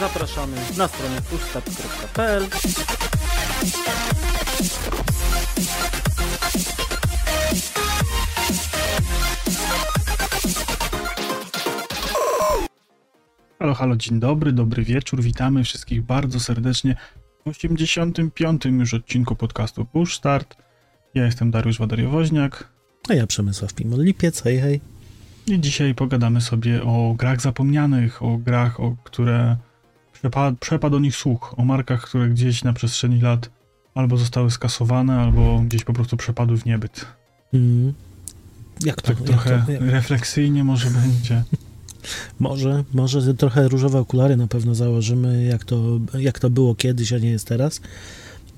Zapraszamy na stronę pushstart.pl Halo, halo, dzień dobry, dobry wieczór, witamy wszystkich bardzo serdecznie w 85. już odcinku podcastu Push Start. Ja jestem Dariusz Wadariowoźniak A ja Przemysław Pimol-Lipiec, hej hej. i dzisiaj pogadamy sobie o grach zapomnianych, o grach, o które przepa- przepadł o nich słuch, o markach, które gdzieś na przestrzeni lat albo zostały skasowane, albo gdzieś po prostu przepadły w niebyt. Mm. Jak to? Tak jak trochę to? Jak? refleksyjnie może będzie. Może, może trochę różowe okulary na pewno założymy, jak to, jak to było kiedyś, a nie jest teraz.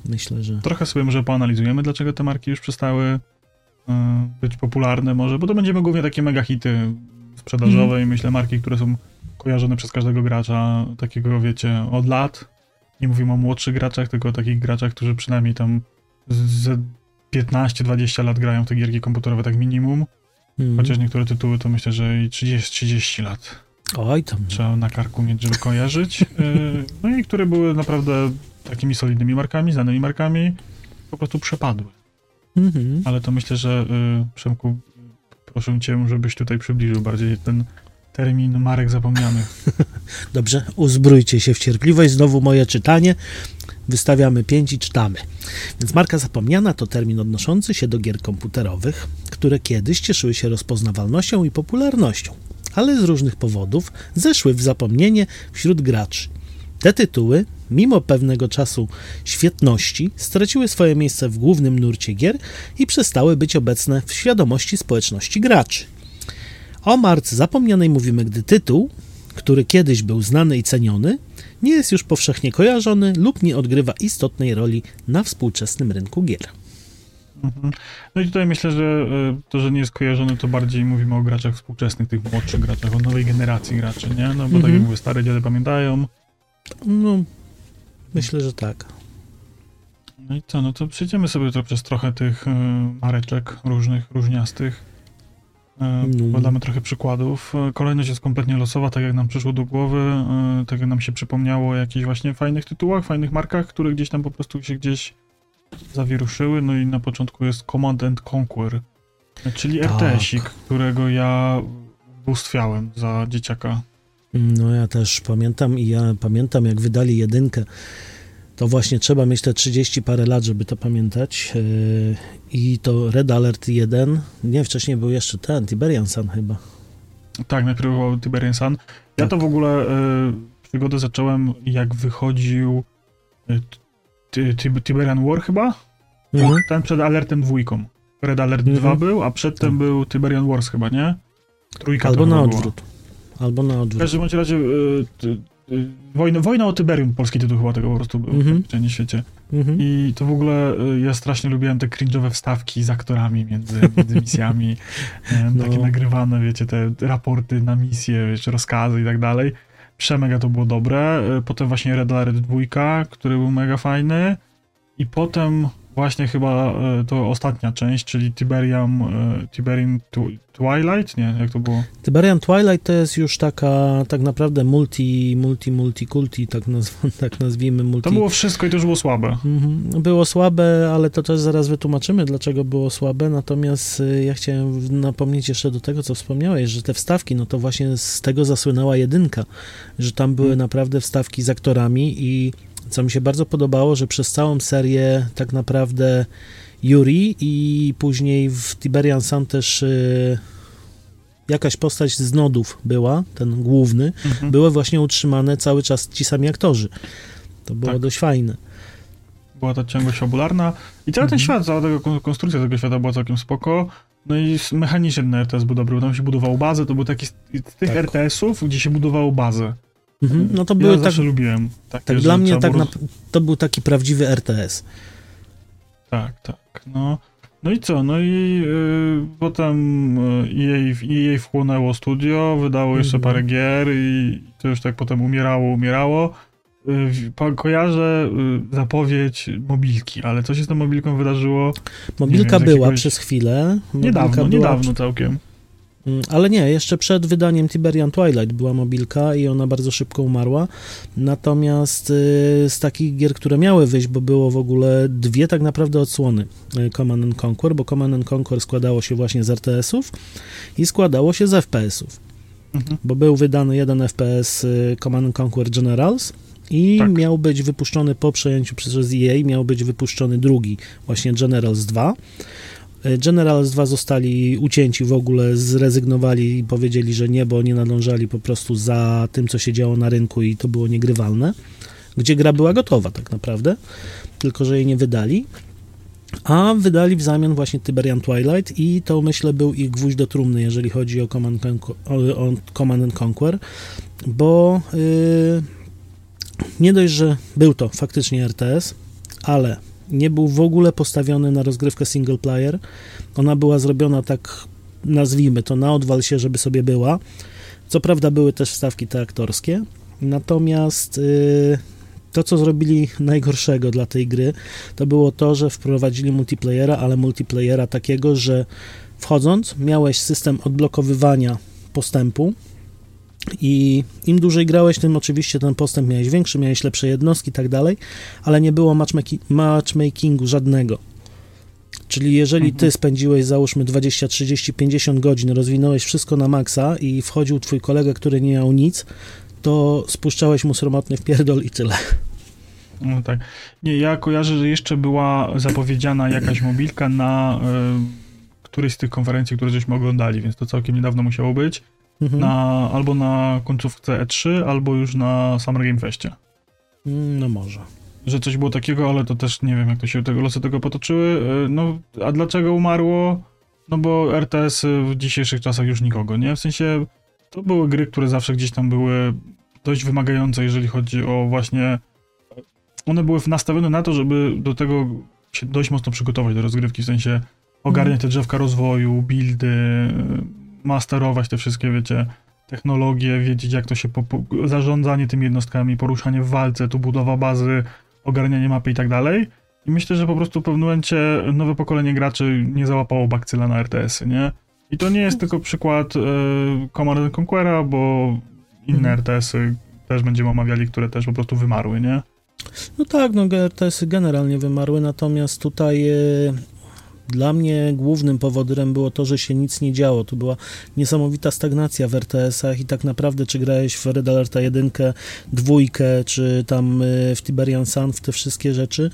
Myślę, że... Trochę sobie może poanalizujemy, dlaczego te marki już przestały y, być popularne może, bo to będziemy głównie takie mega hity sprzedażowe Mhm. i myślę marki, które są kojarzone przez każdego gracza, takiego wiecie, od lat. Nie mówimy o młodszych graczach, tylko o takich graczach, którzy przynajmniej tam z, z 15-20 lat grają w te gierki komputerowe tak minimum, Mm. chociaż niektóre tytuły to myślę, że i 30-30 lat Oj, tam. trzeba na karku mieć, żeby kojarzyć. Y, No i które były naprawdę takimi solidnymi markami, znanymi markami, po prostu przepadły. Mhm. Ale to myślę, że y, Przemku, proszę cię, żebyś tutaj przybliżył bardziej ten termin marek zapomnianych. Dobrze, uzbrójcie się w cierpliwość. Znowu moje czytanie. Wystawiamy 5 i czytamy. Więc marka zapomniana to termin odnoszący się do gier komputerowych, które kiedyś cieszyły się rozpoznawalnością i popularnością, ale z różnych powodów zeszły w zapomnienie wśród graczy. Te tytuły, mimo pewnego czasu świetności, straciły swoje miejsce w głównym nurcie gier i przestały być obecne w świadomości społeczności graczy. O marce zapomnianej mówimy, gdy tytuł, który kiedyś był znany i ceniony, nie jest już powszechnie kojarzony lub nie odgrywa istotnej roli na współczesnym rynku gier. Mhm. No i tutaj myślę, że y, to, że nie jest kojarzony, to bardziej mówimy o graczach współczesnych, tych młodszych graczach, o nowej generacji graczy, nie? No bo tak Mhm. jak mówię, stare dziady pamiętają. No, myślę, że tak. No i co, no to przejdziemy sobie to przez trochę tych y, mareczek różnych, różniastych. Y, No. Podamy trochę przykładów. Y, Kolejność jest kompletnie losowa, tak jak nam przyszło do głowy, y, tak jak nam się przypomniało o jakichś właśnie fajnych tytułach, fajnych markach, które gdzieś tam po prostu się gdzieś zawieruszyły. No i na początku jest Command and Conquer, czyli Tak. RTS-ik, którego ja bóstwiałem za dzieciaka. No ja też pamiętam i ja pamiętam jak wydali jedynkę. To właśnie trzeba mieć te 30 parę lat, żeby to pamiętać. Yy, I to Red Alert 1. Nie, wcześniej był jeszcze ten, Tiberian Sun chyba. Tak, najpierw był Tiberian Sun. Ja Tak. to w ogóle y, przygodę zacząłem jak wychodził Ty- Ty- Tiberian War chyba? Mhm. Ten przed alertem dwójką. Red Alert Mhm. 2 był, a przedtem Tak. był Tiberian Wars chyba, nie? Trójka Albo to na była. odwrót. Albo na W odwrót. każdym bądź razie y, wojna, wojna o Tyberium, polski tytuł chyba tego po prostu był Mhm. w w świecie. Mhm. I to w ogóle y, ja strasznie lubiłem te cringe'owe wstawki z aktorami między, między misjami. Wiem, No. Takie nagrywane, wiecie, te raporty na misje, wiecie, rozkazy i tak dalej. Przemega to było dobre. Y, Potem właśnie Red Alert 2, który był mega fajny. I potem właśnie chyba y, to ostatnia część, czyli Tiberium, y, Tiberium Tw- Twilight? Nie, jak to było? Tiberian Twilight to jest już taka tak naprawdę multi, multi, multi, kulti, tak, nazw tak nazwijmy, multi. To było wszystko i to już było słabe. Mhm. Było słabe, ale to też zaraz wytłumaczymy, dlaczego było słabe. Natomiast y, ja chciałem napomnieć jeszcze do tego, co wspomniałeś, że te wstawki, no to właśnie z tego zasłynęła jedynka, że tam były Mhm. naprawdę wstawki z aktorami i co mi się bardzo podobało, że przez całą serię tak naprawdę Yuri i później w Tiberian Sun też y, jakaś postać z nodów była, ten główny, Mhm. były właśnie utrzymane cały czas ci sami aktorzy. To było Tak. dość fajne. była ta ciągłość fabularna i cały ten Mhm. świat, cała tego kon- konstrukcja tego świata była całkiem spoko. No i mechanicznie ten RTS był dobry, bo tam się budowało bazę, to był taki z, z tych Tak. RTS-ów, gdzie się budowało bazę. Mhm. No to ja były tak, zawsze lubiłem. Takie, tak dla mnie tak na, to był taki prawdziwy RTS. Tak, tak, no. No i co, no i y, potem y, w- EA wchłonęło studio, wydało jeszcze Mhm. parę gier i to już tak potem umierało, umierało. Y, kojarzę zapowiedź mobilki, ale co się z tą mobilką wydarzyło? Mobilka wiem, była jakiegoś- przez chwilę. Mobilka Niedawno, była, niedawno całkiem. Mm, Ale nie, jeszcze przed wydaniem Tiberian Twilight była mobilka i ona bardzo szybko umarła. Natomiast y, z takich gier, które miały wyjść, bo było w ogóle dwie tak naprawdę odsłony y, Command and Conquer, bo Command and Conquer składało się właśnie z RTS-ów i składało się z FPS-ów. Mhm. Bo był wydany jeden FPS y, Command and Conquer Generals i Tak. miał być wypuszczony po przejęciu przez EA, miał być wypuszczony drugi, właśnie Generals 2. Generals 2 zostali ucięci w ogóle, zrezygnowali i powiedzieli, że nie, bo nie nadążali po prostu za tym, co się działo na rynku i to było niegrywalne. Gdzie gra była gotowa tak naprawdę, tylko że jej nie wydali. A wydali w zamian właśnie Tiberian Twilight i to myślę był ich gwóźdź do trumny, jeżeli chodzi o Command, o, Command and Conquer, bo yy, nie dość, że był to faktycznie RTS, ale nie był w ogóle postawiony na rozgrywkę single player. Ona była zrobiona tak, nazwijmy to, na odwal się, żeby sobie była. Co prawda były też wstawki te aktorskie, natomiast yy, to, co zrobili najgorszego dla tej gry, to było to, że wprowadzili multiplayera, ale multiplayera takiego, że wchodząc miałeś system odblokowywania postępu i im dłużej grałeś, tym oczywiście ten postęp miałeś większy, miałeś lepsze jednostki i tak dalej, ale nie było matchmaki- matchmakingu żadnego. Czyli jeżeli ty spędziłeś załóżmy 20, 30, 50 godzin, rozwinąłeś wszystko na maksa i wchodził twój kolega, który nie miał nic, to spuszczałeś mu sromotny w pierdol i tyle. No tak. Nie, ja kojarzę, że jeszcze była zapowiedziana jakaś mobilka na y, którejś z tych konferencji, które żeśmy oglądali, więc to całkiem niedawno musiało być. Mhm. Na, albo na końcówce E3, albo już na Summer Game Festie. Mm, No może. Że coś było takiego, ale to też nie wiem, jak to się tego, losy tego potoczyły. Y, No, a dlaczego umarło? No bo RTS w dzisiejszych czasach już nikogo, nie? W sensie to były gry, które zawsze gdzieś tam były dość wymagające, jeżeli chodzi o właśnie. One były nastawione na to, żeby do tego się dość mocno przygotować do rozgrywki, w sensie ogarniać te drzewka rozwoju, buildy, masterować te wszystkie, wiecie, technologie, wiedzieć jak to się, zarządzanie tymi jednostkami, poruszanie w walce, tu budowa bazy, ogarnianie mapy i tak dalej. I myślę, że po prostu w pewnym momencie nowe pokolenie graczy nie załapało bakcyla na RTS-y, nie? I to nie jest tylko przykład e, Command and Conquera, bo inne Mhm. RTS-y też będziemy omawiali, które też po prostu wymarły, nie? No tak, no RTS-y generalnie wymarły, natomiast tutaj e, dla mnie głównym powodem było to, że się nic nie działo. Tu była niesamowita stagnacja w RTS-ach i tak naprawdę czy grałeś w Red Alerta 1, dwójkę, czy tam e, w Tiberian Sun, w te wszystkie rzeczy,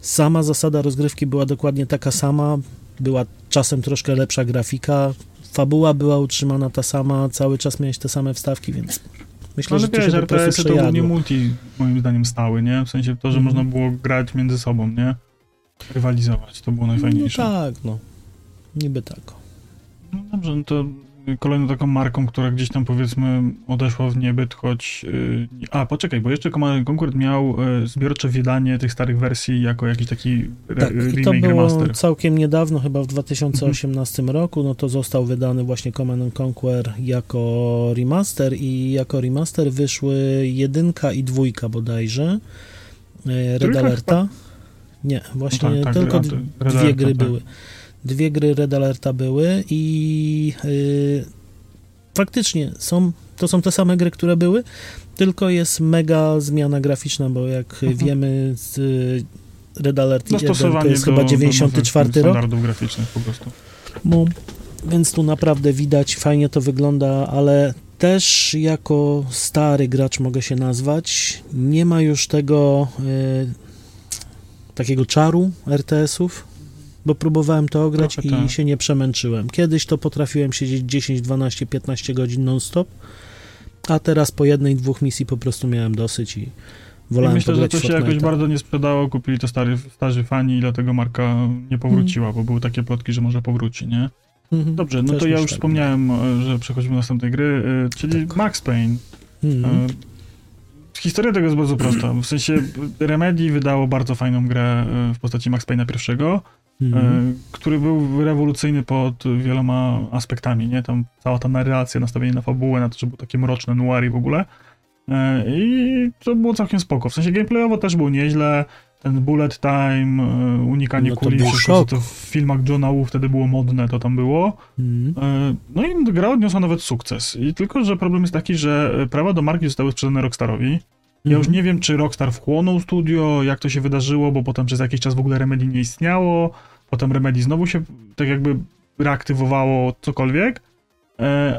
sama zasada rozgrywki była dokładnie taka sama, była czasem troszkę lepsza grafika, fabuła była utrzymana ta sama, cały czas miałeś te same wstawki, więc myślę, że wiesz, RTS-y to głównie przejadło. multi, moim zdaniem, stały, nie? W sensie to, że Mhm. można było grać między sobą, nie? Rywalizować, to było najfajniejsze. No tak, no. Niby tak. No dobrze, no to kolejną taką marką, która gdzieś tam powiedzmy odeszła w niebyt, choć... Yy, a, poczekaj, bo jeszcze Conquer miał yy, zbiorcze wydanie tych starych wersji jako jakiś taki Tak, i to remake, było remaster. całkiem niedawno, chyba w 2018 roku, no to został wydany właśnie Command and Conquer jako remaster i jako remaster wyszły jedynka i dwójka bodajże, e, Red Trójka Alerta. Nie, właśnie No tak, tak, tylko to Red dwie Alerta, gry tak. były. Dwie gry Red Alerta były i y, faktycznie są, to są te same gry, które były, tylko jest mega zmiana graficzna, bo jak Mhm. wiemy z y, Red Alert 1 to Dostosowanie jest do, chyba do 94 nowych rok, standardów graficznych po prostu. no, więc tu naprawdę widać, fajnie to wygląda, ale też jako stary gracz mogę się nazwać, nie ma już tego y, takiego czaru RTS-ów, bo próbowałem to ograć Trochę i tak. się nie przemęczyłem. Kiedyś to potrafiłem siedzieć 10, 12, 15 godzin non-stop, a teraz po jednej, dwóch misji po prostu miałem dosyć i I wolałem myślę, że to się jakoś bardzo nie sprzedało, kupili to stary, starzy fani i dlatego marka nie powróciła, Mhm. bo były takie plotki, że może powróci, nie? Mhm. Dobrze, no Też to ja już tak. wspomniałem, e, że przechodzimy do następnej gry, e, czyli Max Payne. Mhm. Historia tego jest bardzo prosta. W sensie Remedy wydało bardzo fajną grę e, w postaci Max Payne'a pierwszego, Mhm. e, który był rewolucyjny pod wieloma aspektami, nie? Tam cała ta narracja, nastawienie na fabułę, na to, że był takie mroczne noir i w ogóle. E, I to było całkiem spoko. W sensie gameplayowo też było nieźle. Ten bullet time, e, unikanie No kuli, wszystko to w filmach Johna Woo wtedy było modne, to tam było. E, No i gra odniosła nawet sukces. I tylko, że problem jest taki, że e, prawa do marki zostały sprzedane Rockstarowi. Ja już Mhm. nie wiem, czy Rockstar wchłonął studio, jak to się wydarzyło, bo potem przez jakiś czas w ogóle Remedy nie istniało, potem Remedy znowu się tak jakby reaktywowało cokolwiek.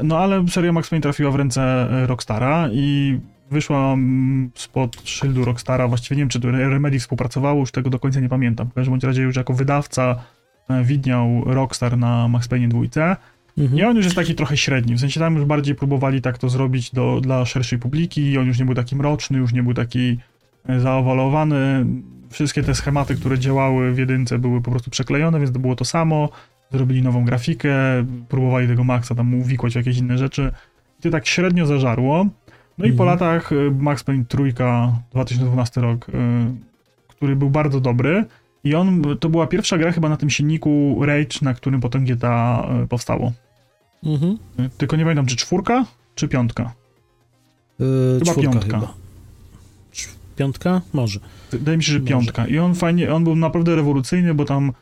No ale seria Max Payne trafiła w ręce Rockstara i wyszła mm, spod szyldu Rockstara, właściwie nie wiem, czy to Remedy współpracowało, już tego do końca nie pamiętam. W każdym razie już jako wydawca e, widniał Rockstar na Max Payne 2. Mhm. I on już jest taki trochę średni, w sensie tam już bardziej próbowali tak to zrobić do, dla szerszej publiki, on już nie był taki mroczny, już nie był taki e, zaowalowany. Wszystkie te schematy, które działały w jedynce były po prostu przeklejone, więc to było to samo. Zrobili nową grafikę, próbowali tego Maxa tam uwikłać w jakieś inne rzeczy. I to tak średnio zażarło. No i po Mhm. latach e, Max Payne trójka, 2012 rok, e, który był bardzo dobry. I on, to była pierwsza gra chyba na tym silniku Rage, na którym potem GTA e, powstało. Mhm. Tylko nie pamiętam, czy czwórka, czy piątka. Yy, Chyba piątka. Chyba. Piątka? Może. Wydaje mi się, że Może. piątka. I on fajnie, on był naprawdę rewolucyjny, bo tam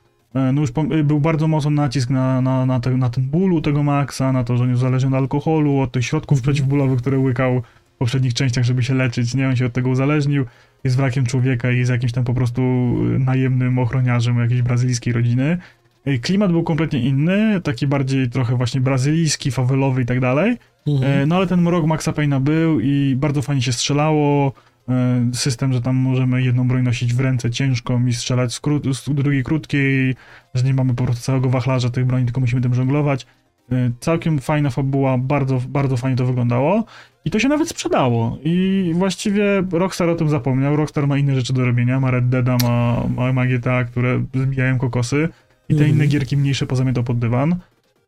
no już był bardzo mocny nacisk na, na, na, te, na ten ból u tego Maxa, na to, że jest uzależniony od alkoholu, od tych środków przeciwbólowych, które łykał poprzednich częściach, żeby się leczyć, nie? On się od tego uzależnił, jest wrakiem człowieka i jest jakimś tam po prostu e, najemnym ochroniarzem jakiejś brazylijskiej rodziny. E, Klimat był kompletnie inny, taki bardziej trochę właśnie brazylijski, fawelowy i tak dalej. Mhm. E, No ale ten mrok Maxa Payne'a był i bardzo fajnie się strzelało. E, System, że tam możemy jedną broń nosić w ręce ciężką i strzelać z, z drugiej krótkiej, że nie mamy po prostu całego wachlarza tych broni, tylko musimy tym żonglować. E, Całkiem fajna fabuła, bardzo, bardzo fajnie to wyglądało i to się nawet sprzedało i właściwie Rockstar o tym zapomniał, Rockstar ma inne rzeczy do robienia, ma Red Deada, ma, ma, ma GTA, które zbijają kokosy i te Mhm. inne gierki mniejsze pozamiatał pod dywan.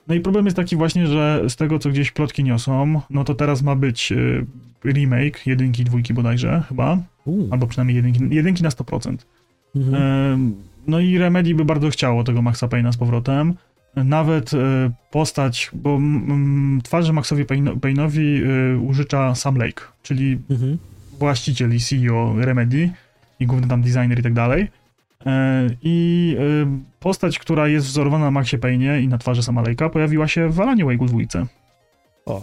No i problem jest taki właśnie, że z tego, co gdzieś plotki niosą, no to teraz ma być y, remake jedynki, dwójki bodajże chyba, albo przynajmniej jedynki, jedynki na 100%. Mhm. No i Remedy by bardzo chciało tego Maxa Payne'a z powrotem. Nawet y, postać, bo twarzy Maxowi Payne'owi y, użycza Sam Lake, czyli Mhm. właściciel i CEO Remedy i główny tam designer i tak dalej. E, I e, postać, która jest wzorowana na Maxie Payne i na twarzy sama Lake'a, pojawiła się w Alanie Wake'u dwójce. O.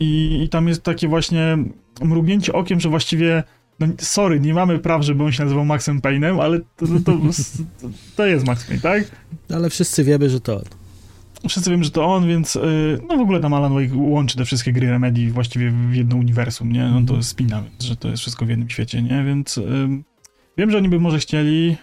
I, I tam jest takie właśnie mrugnięcie okiem, że właściwie no sorry, nie mamy praw, żeby on się nazywał Maxem Payne'em, ale to, to, to, to jest Max Payne, tak? Ale wszyscy wiemy, że to on. Wszyscy wiemy, że to on, więc y, no w ogóle tam Alan Wake łączy te wszystkie gry Remedy właściwie w jedno uniwersum, nie? No to spina, więc, że to jest wszystko w jednym świecie, nie? Więc wiem, że oni by może chcieli,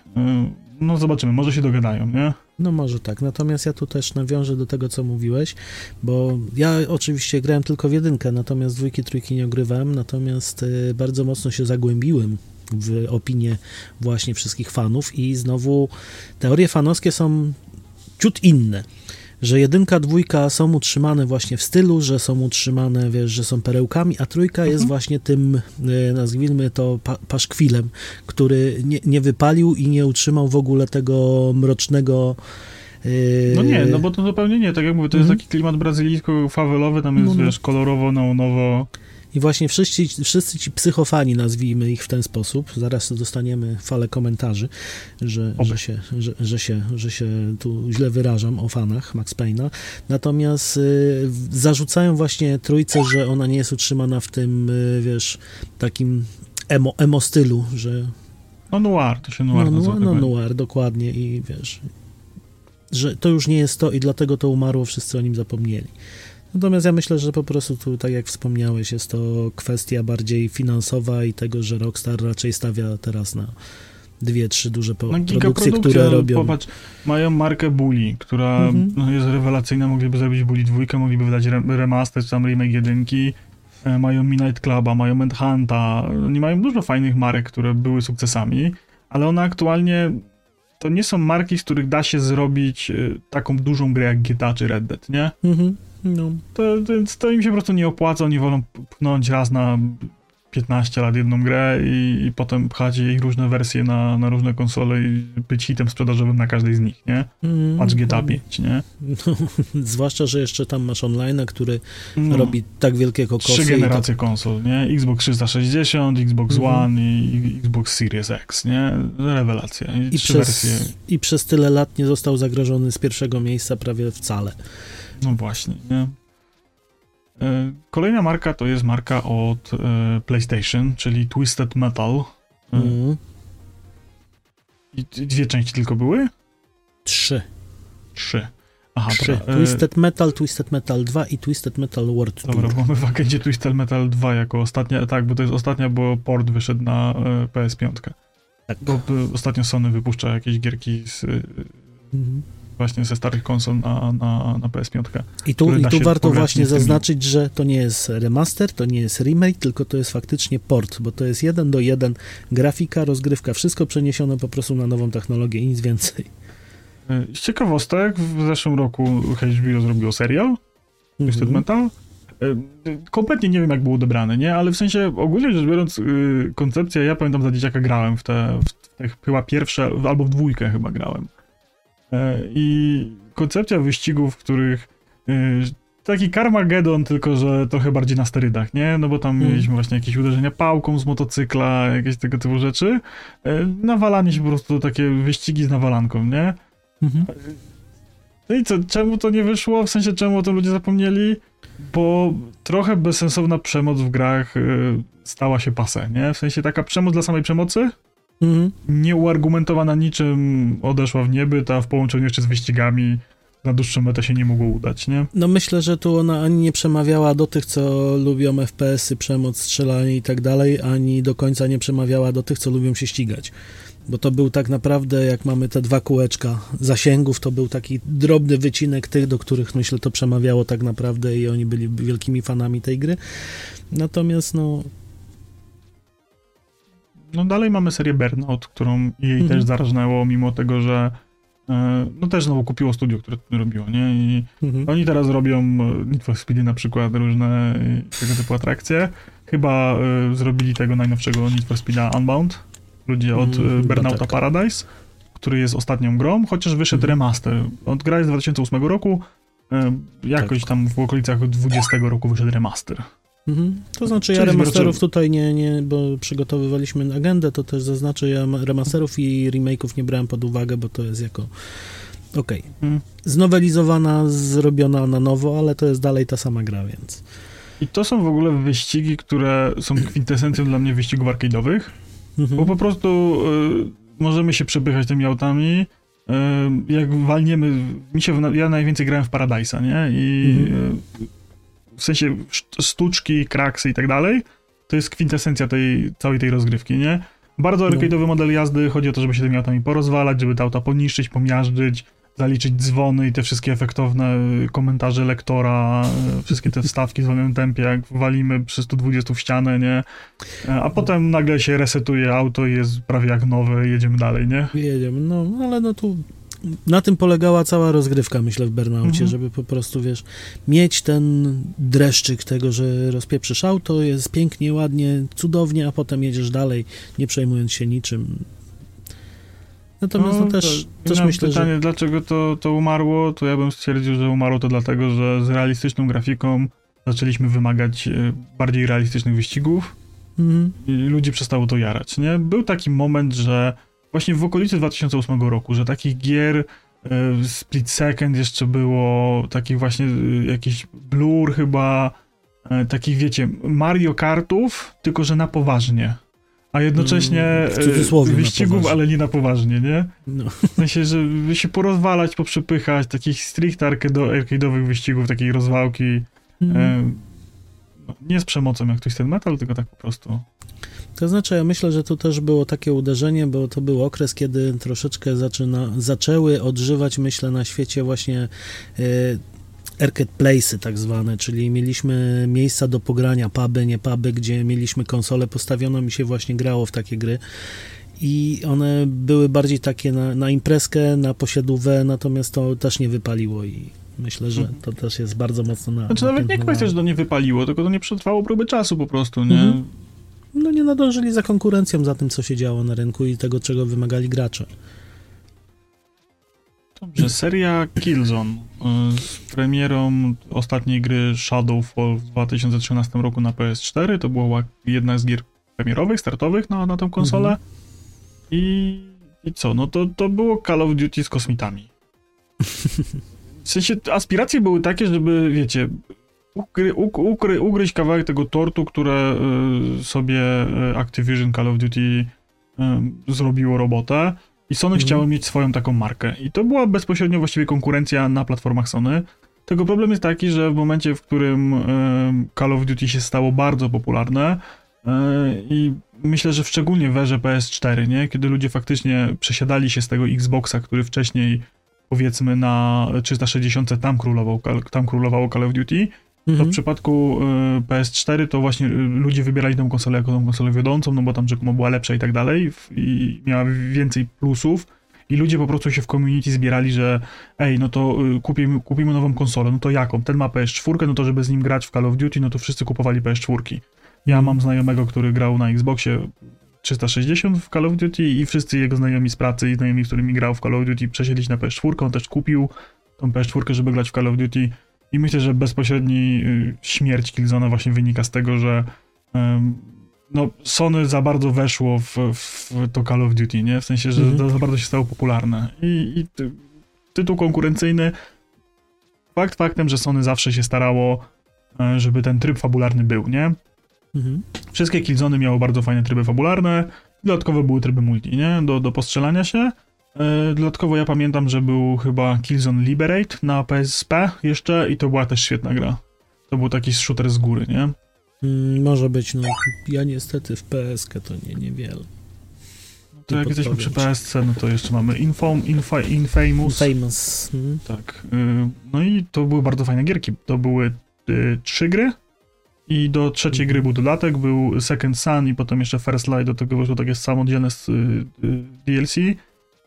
no zobaczymy, może się dogadają, nie? No może tak, natomiast ja tu też nawiążę do tego, co mówiłeś, bo ja oczywiście grałem tylko w jedynkę, natomiast dwójki, trójki nie ogrywałem, natomiast y, bardzo mocno się zagłębiłem w opinię właśnie wszystkich fanów i znowu teorie fanowskie są ciut inne. Że jedynka, dwójka są utrzymane właśnie w stylu, że są utrzymane, wiesz, że są perełkami, a trójka jest Mhm. właśnie tym, y, nazwijmy to, pa, paszkwilem, który nie, nie wypalił i nie utrzymał w ogóle tego mrocznego. y, No nie, no bo to zupełnie nie, tak jak mówię, to jest Mhm. taki klimat brazylijsko-fawelowy, tam jest, No, no. wiesz, kolorowo, neonowo. I właśnie wszyscy, wszyscy ci psychofani, nazwijmy ich w ten sposób, zaraz dostaniemy falę komentarzy, że, że, się, że, że, się, że się tu źle wyrażam o fanach Max Payne'a. Natomiast y, zarzucają właśnie trójce, że ona nie jest utrzymana w tym, y, wiesz, takim emo, emo stylu, że No noir, to się noir no, nazywa. no, no noir, dokładnie i wiesz, że to już nie jest to i dlatego to umarło, wszyscy o nim zapomnieli. Natomiast ja myślę, że po prostu tu, tak jak wspomniałeś, jest to kwestia bardziej finansowa i tego, że Rockstar raczej stawia teraz na dwie, trzy duże po- Na produkcje, które robią. popatrz, mają markę Bully, która Mhm. no, jest rewelacyjna, mogliby zrobić Bully dwójkę, mogliby wydać re remaster czy tam remake jedynki, e, mają Midnight Cluba, mają Manhunta, oni mają dużo fajnych marek, które były sukcesami, ale one aktualnie to nie są marki, z których da się zrobić e, taką dużą grę jak GTA czy Red Dead, nie? Mhm. No, To, to, to im się po prostu nie opłaca, oni wolą pchnąć raz na 15 lat jedną grę i, i potem pchać jej różne wersje na, na różne konsole i być hitem sprzedażowym na każdej z nich, nie? Mm, Patrz GTA 5, nie? No, zwłaszcza, że jeszcze tam masz online, który No, robi tak wielkie kokosy. Trzy tak- generacje konsol, nie? Xbox 360, Xbox Mhm. One i, Xbox Series X, nie? Rewelacja. I, I przez, wersje. I przez tyle lat nie został zagrożony z pierwszego miejsca prawie wcale. No właśnie, nie? E, Kolejna marka to jest marka od e, PlayStation, czyli Twisted Metal. Mm. I dwie części tylko były? Trzy. Trzy. Aha, Trzy. Twisted Metal, Twisted Metal 2 i Twisted Metal World Tour. Dobra, mamy w agendzie Twisted Metal 2 jako ostatnia, tak, bo to jest ostatnia, bo port wyszedł na e, PS5. Tak. Bo ostatnio Sony wypuszcza jakieś gierki z, Mhm. Właśnie ze starych konsol na, na, na PS5. I tu, i tu warto właśnie zaznaczyć, że to nie jest remaster, to nie jest remake, tylko to jest faktycznie port, bo to jest jeden do jeden grafika, rozgrywka, wszystko przeniesione po prostu na nową technologię i nic więcej. E, Z ciekawostek, w zeszłym roku HBO zrobiło serial Twisted Mhm. Metal. E, Kompletnie nie wiem, jak był odebrany, nie? Ale w sensie ogólnie rzecz biorąc, y, koncepcja, ja pamiętam za dzieciaka grałem w te, w te chyba pierwsze, albo w dwójkę chyba grałem. E, I koncepcja wyścigów, w których y, taki Carmageddon, tylko że trochę bardziej na sterydach, nie? No bo tam Mhm. mieliśmy właśnie jakieś uderzenia pałką z motocykla, jakieś tego typu rzeczy. E, Nawalanie się po prostu, takie wyścigi z nawalanką, nie? Mhm. No i co, czemu to nie wyszło? W sensie, czemu o tym ludzie zapomnieli? Bo trochę bezsensowna przemoc w grach stała się pase, nie? W sensie taka przemoc dla samej przemocy, Mhm. nieuargumentowana niczym, odeszła w niebyt, a w połączeniu jeszcze z wyścigami na dłuższą metę się nie mogło udać, nie? No myślę, że tu ona ani nie przemawiała do tych, co lubią FPS-y, przemoc, strzelanie i tak dalej, ani do końca nie przemawiała do tych, co lubią się ścigać. Bo to był tak naprawdę, jak mamy te dwa kółeczka zasięgów, to był taki drobny wycinek tych, do których myślę to przemawiało tak naprawdę i oni byli wielkimi fanami tej gry. Natomiast no, No dalej mamy serię Burnout, którą jej Mhm. też zarażnęło, mimo tego, że e, no też znowu kupiło studio, które to robiło, nie? I mhm. Oni teraz robią e, Need for Speedy na przykład, różne e, tego typu atrakcje. Chyba e, zrobili tego najnowszego Need for Speeda Unbound. Ludzie od Mm, Burnouta tak. Paradise, który jest ostatnią grą, chociaż wyszedł Mhm. remaster. Od gra jest z 2008 roku, e, jakoś Tak. tam w okolicach 20 roku wyszedł remaster. Mhm. To znaczy ja remasterów tutaj nie, nie, bo przygotowywaliśmy agendę, to też zaznaczę, ja ma- remasterów i remake'ów nie brałem pod uwagę, bo to jest jako okej. Mm. Znowelizowana, zrobiona na nowo, ale to jest dalej ta sama gra, więc I to są w ogóle wyścigi, które są kwintesencją dla mnie wyścigów arcade'owych, mhm. Bo po prostu y, możemy się przepychać tymi autami. Y, jak walniemy, mi się, ja najwięcej grałem w Paradise'a, nie? I Mhm. y, w sensie szt- sztuczki, kraksy i tak dalej, to jest kwintesencja tej, całej tej rozgrywki, nie? Bardzo No. arcade'owy model jazdy, chodzi o to, żeby się tymi autami porozwalać, żeby te auta poniszczyć, pomiażdżyć, zaliczyć dzwony i te wszystkie efektowne y, komentarze lektora, y, wszystkie te wstawki w wolnym tempie, jak walimy przy 120 w ścianę, nie? E, A potem nagle się resetuje auto i jest prawie jak nowe, jedziemy dalej, nie? Jedziemy, no ale no tu na tym polegała cała rozgrywka, myślę, w Burnaucie, Mhm. żeby po prostu, wiesz, mieć ten dreszczyk tego, że rozpieprzysz auto, jest pięknie, ładnie, cudownie, a potem jedziesz dalej, nie przejmując się niczym. Natomiast no, też, to- też myślę, pytanie, że... dlaczego to, to umarło, to ja bym stwierdził, że umarło to dlatego, że z realistyczną grafiką zaczęliśmy wymagać e, bardziej realistycznych wyścigów Mhm. i ludzi przestało to jarać, nie? Był taki moment, że właśnie w okolicy 2008 roku, że takich gier e, Split Second jeszcze było, takich właśnie e, jakiś Blur chyba, e, takich wiecie, Mario Kartów, tylko że na poważnie. A jednocześnie Mm, w wyścigów, ale nie na poważnie, nie? No. W sensie, żeby się porozwalać, poprzepychać, takich stricte arcade'owych wyścigów, takiej rozwałki. Mhm. E, no, nie z przemocą jak Twisted Metal, tylko tak po prostu. To znaczy, ja myślę, że tu też było takie uderzenie, bo to był okres, kiedy troszeczkę zaczyna, zaczęły odżywać, myślę, na świecie właśnie e, arcade place'y tak zwane, czyli mieliśmy miejsca do pogrania, puby, nie puby, gdzie mieliśmy konsolę postawioną i się właśnie grało w takie gry. I one były bardziej takie na, na imprezkę, na posiadówę, natomiast to też nie wypaliło i myślę, że to też jest bardzo mocno na... Znaczy nawet nie kwestia, że to nie wypaliło, tylko to nie przetrwało próby czasu po prostu, nie? Mhm. No nie nadążyli za konkurencją, za tym, co się działo na rynku i tego, czego wymagali gracze. Dobrze, seria Killzone y, z premierą ostatniej gry Shadowfall w 2013 roku na PS4. To była jedna z gier premierowych, startowych na, na tę konsolę. Mhm. I, I co? No to, to było Call of Duty z kosmitami. W sensie aspiracje były takie, żeby, wiecie, ukry, uk, ukry, ugryźć kawałek tego tortu, które y, sobie y, Activision Call of Duty y, zrobiło robotę. I Sony Mhm. chciało mieć swoją taką markę. I to była bezpośrednio właściwie konkurencja na platformach Sony. Tego problem jest taki, że w momencie, w którym Call of Duty się stało bardzo popularne i myślę, że szczególnie w erze PS4, nie? kiedy ludzie faktycznie przesiadali się z tego Xboxa, który wcześniej powiedzmy na 360 tam królował, tam królowało Call of Duty, to w Mhm. przypadku y, PS4 to właśnie y, ludzie wybierali tę konsolę jako tą konsolę wiodącą, no bo tam rzekomo była lepsza i tak dalej i miała więcej plusów i ludzie po prostu się w community zbierali, że ej, no to y, kupimy, kupimy nową konsolę, no to jaką? Ten ma PS4, no to żeby z nim grać w Call of Duty, no to wszyscy kupowali PS4. Ja mam znajomego, który grał na Xboxie 360 w Call of Duty i wszyscy jego znajomi z pracy i znajomi, z którymi grał w Call of Duty przesiedli się na PS4, on też kupił tą PS4, żeby grać w Call of Duty i myślę, że bezpośredni y, śmierć Killzona właśnie wynika z tego, że no, Sony za bardzo weszło w, w to Call of Duty, nie? W sensie, że Mhm. za bardzo się stało popularne. I, i ty, tytuł konkurencyjny fakt faktem, że Sony zawsze się starało, e, żeby ten tryb fabularny był, nie? Mhm. Wszystkie Killzony miały bardzo fajne tryby fabularne, dodatkowo były tryby multi, nie? Do, do postrzelania się. E, Dodatkowo ja pamiętam, że był chyba Killzone Liberate na PSP jeszcze i to była też świetna gra. To był taki shooter z góry, nie? Mm, może być, no. Ja niestety w PSK to nie, niewiele. To jak jesteśmy przy PSC, no to jeszcze mamy Infom, Infa, Infamous. Famous. Mm. Tak. y, No i to były bardzo fajne gierki. To były y, trzy gry i do trzeciej gry był dodatek, był Second Sun i potem jeszcze First Light, do tego wyszło takie samodzielne y, y, DLC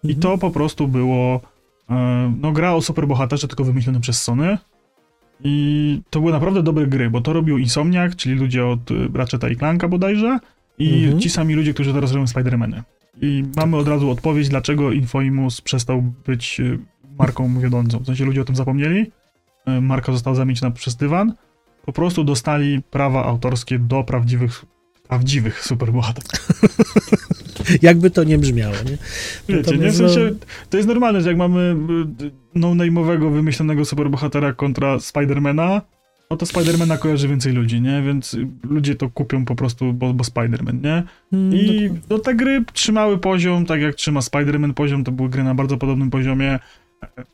i to po prostu było e, no gra o superbohaterze, tylko wymyślone przez Sony i to były naprawdę dobre gry, bo to robił Insomniac, czyli ludzie od y, Ratcheta i Clanka bodajże i Mhm. ci sami ludzie, którzy teraz robią Spider-Many. I mamy od razu odpowiedź, dlaczego Infamous przestał być y, marką wiodącą. W sensie ludzie o tym zapomnieli, marka została zamieniona przez dywan, po prostu dostali prawa autorskie do prawdziwych prawdziwych superbohaterów. Jakby to nie brzmiało, nie? Wiecie, nie? W no- sensie, to jest normalne, że jak mamy y, no-name'owego, wymyślonego superbohatera kontra Spidermana, no to Spidermana kojarzy więcej ludzi, nie? Więc y, ludzie to kupią po prostu, bo, bo Spiderman, nie? Mm, I no, te gry trzymały poziom, tak jak trzyma Spider-Man poziom, to były gry na bardzo podobnym poziomie.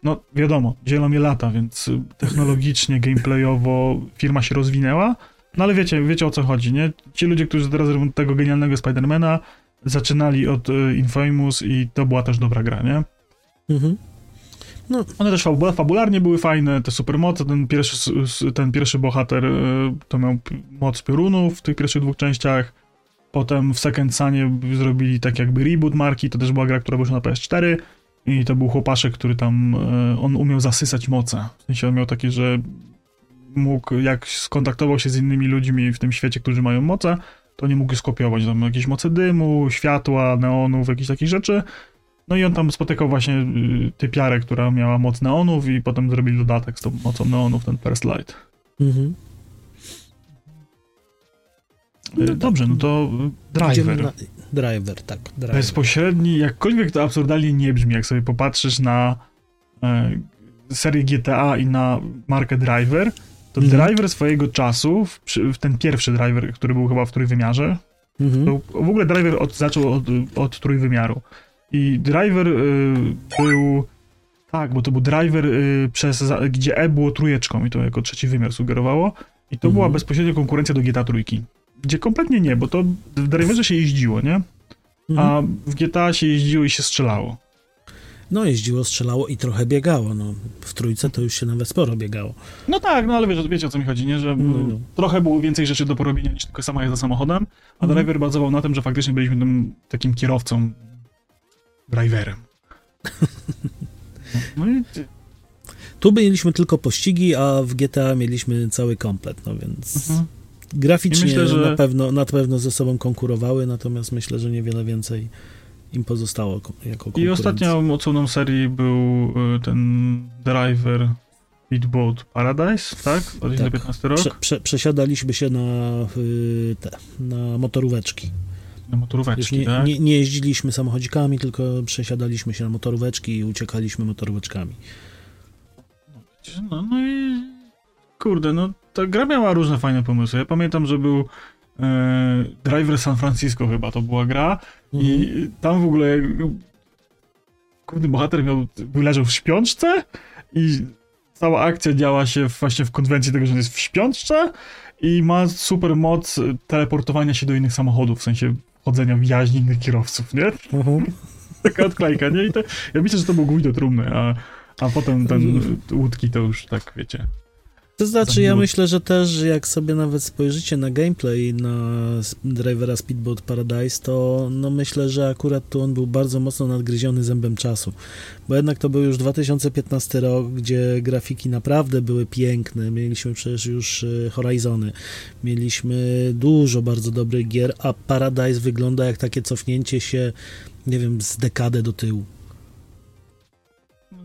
No wiadomo, dzielą je lata, więc y, technologicznie, gameplayowo firma się rozwinęła, no ale wiecie, wiecie o co chodzi, nie? Ci ludzie, którzy teraz robią tego genialnego Spidermana, zaczynali od y, Infamous i to była też dobra gra, nie? Mhm. One też fabu- fabularnie były fajne, te supermoce, ten pierwszy, ten pierwszy bohater y, to miał moc piorunów w tych pierwszych dwóch częściach, potem w Second Sunie zrobili tak jakby reboot marki, to też była gra, która wyszła na PS4 i to był chłopaszek, który tam, y, on umiał zasysać moce, w sensie on miał takie, że mógł, jak skontaktował się z innymi ludźmi w tym świecie, którzy mają moce, to nie mógł skopiować, tam jakieś moce dymu, światła, neonów, jakieś takich rzeczy, no i on tam spotykał właśnie y, typiarę, która miała moc neonów i potem zrobili dodatek z tą mocą neonów, ten First Light. Mhm. Y, No tak. Dobrze, no to y, driver. Na... Driver, tak. Driver. Bezpośredni, jakkolwiek to absurdalnie nie brzmi, jak sobie popatrzysz na e, serię GTA i na markę Driver, to Mhm. Driver swojego czasu, ten pierwszy Driver, który był chyba w trójwymiarze, Mhm. To w ogóle Driver od, zaczął od, od trójwymiaru. I Driver y, był. Tak, bo to był Driver, y, przez, gdzie E było trójeczką i to jako trzeci wymiar sugerowało. I to Mhm. była bezpośrednia konkurencja do GTA trójki. Gdzie kompletnie nie, bo to w Driverze się jeździło, nie? Mhm. A w GTA się jeździło i się strzelało. No jeździło, strzelało i trochę biegało. No, w trójce to już się nawet sporo biegało. No tak, no ale wiesz, wiecie o co mi chodzi, nie? Że No, y, no. trochę było więcej rzeczy do porobienia niż tylko sama jazda samochodem, a Mhm. Driver bazował na tym, że faktycznie byliśmy tym takim kierowcą, driverem. No i Tu mieliśmy tylko pościgi, a w GTA mieliśmy cały komplet, no więc Mhm. Graficznie myślę, że- na, pewno, na pewno ze sobą konkurowały, natomiast myślę, że niewiele więcej im pozostało ko- jako I ostatnią odsłoną serii był y, ten Driver Speedboat Paradise, tak? 2015 rok. Prze, prze, przesiadaliśmy się na y, te, na motoróweczki. Na motoróweczki, nie, tak? nie, nie jeździliśmy samochodzikami, tylko przesiadaliśmy się na motoróweczki i uciekaliśmy motoróweczkami. No, no i kurde, no ta gra miała różne fajne pomysły. Ja pamiętam, że był e, Driver San Francisco chyba to była gra Mhm. i tam w ogóle główny bohater miał, leżał w śpiączce i cała akcja działa się właśnie w konwencji tego, że on jest w śpiączce i ma super moc teleportowania się do innych samochodów, w sensie chodzenia w jaźni innych kierowców, nie? Mhm. Taka odklejka, nie? I to, ja myślę, że to był gwóźdź do trumny, a, a potem ten łódki to już tak, wiecie. To znaczy, ja myślę, że też jak sobie nawet spojrzycie na gameplay na drivera Speedboat Paradise, to no myślę, że akurat tu on był bardzo mocno nadgryziony zębem czasu. Bo jednak to był już 2015 rok, gdzie grafiki naprawdę były piękne. Mieliśmy przecież już y, Horizony, mieliśmy dużo bardzo dobrych gier, a Paradise wygląda jak takie cofnięcie się, nie wiem, z dekadę do tyłu.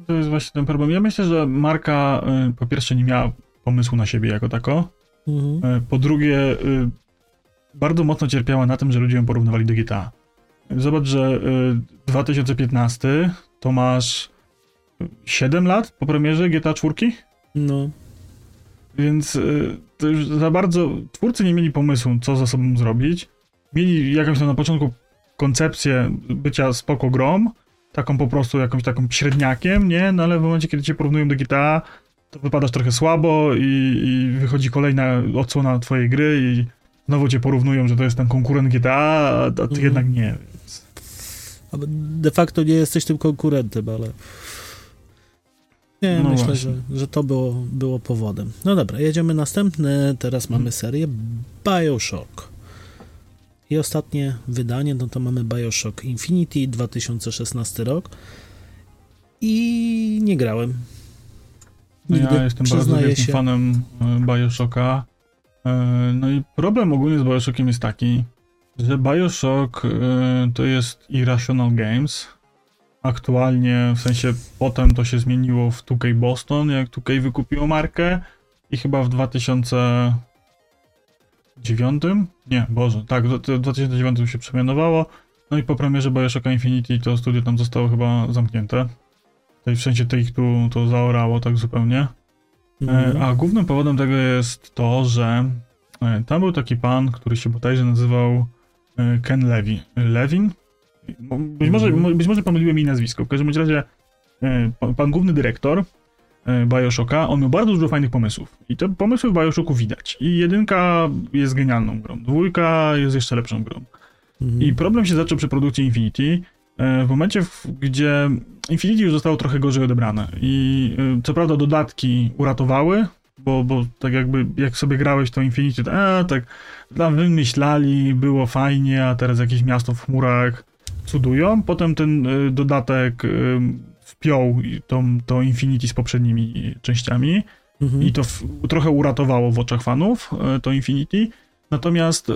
To jest właśnie ten problem. Ja myślę, że marka y, po pierwsze nie miała pomysłu na siebie jako tako, Mhm. y, po drugie y, bardzo mocno cierpiała na tym, że ludzie ją porównywali do GTA. Zobacz, że y, 2015 to masz 7 lat po premierze GTA 4, No. więc y, to już za bardzo twórcy nie mieli pomysłu, co ze sobą zrobić. Mieli jakąś tam na początku koncepcję bycia spoko grą, taką po prostu jakąś taką średniakiem, nie? No ale w momencie, kiedy cię porównują do GTA, to wypadasz trochę słabo i, i wychodzi kolejna odsłona twojej gry i znowu cię porównują, że to jest ten konkurent GTA, a, a ty Mhm. jednak nie. Więc... De facto nie jesteś tym konkurentem, ale. Nie, No myślę, właśnie. że, że to było, było powodem. No dobra, jedziemy następny. Teraz Mhm. mamy serię Bioshock. I ostatnie wydanie, no to mamy Bioshock Infinity 2016 rok. I nie grałem. No Nigdy, ja jestem bardzo wielkim się. fanem e, Bioshocka. E, No i problem ogólnie z Bioshockiem jest taki, że Bioshock e, to jest Irrational Games. Aktualnie, w sensie potem to się zmieniło w 2K Boston, jak 2K wykupiło markę i chyba w 2009? Nie, Boże, tak, w 2009 się przemianowało. No i po premierze Bioshocka Infinity to studio tam zostało chyba zamknięte. Tutaj w sensie tych tu to zaorało tak zupełnie. Mhm. E, A głównym powodem tego jest to, że e, tam był taki pan, który się bodajże nazywał e, Ken Levy. Levin? Mo- Być może, Mhm. być może pomyliłem mi nazwisko. W każdym razie pan, główny dyrektor Bioshocka, on miał bardzo dużo fajnych pomysłów. I te pomysły w Bioshocku widać. I jedynka jest genialną grą, dwójka jest jeszcze lepszą grą. Mhm. I problem się zaczął przy produkcji Infinity, w momencie, gdzie Infinity już zostało trochę gorzej odebrane. I e, co prawda dodatki uratowały, bo, bo tak jakby jak sobie grałeś to Infinity, to a, tak tam wymyślali, było fajnie, a teraz jakieś miasto w chmurach cudują. Potem ten e, dodatek e, wpiął tą, to Infinity z poprzednimi częściami. Mhm. I to w, trochę uratowało w oczach fanów e, to Infinity. Natomiast e,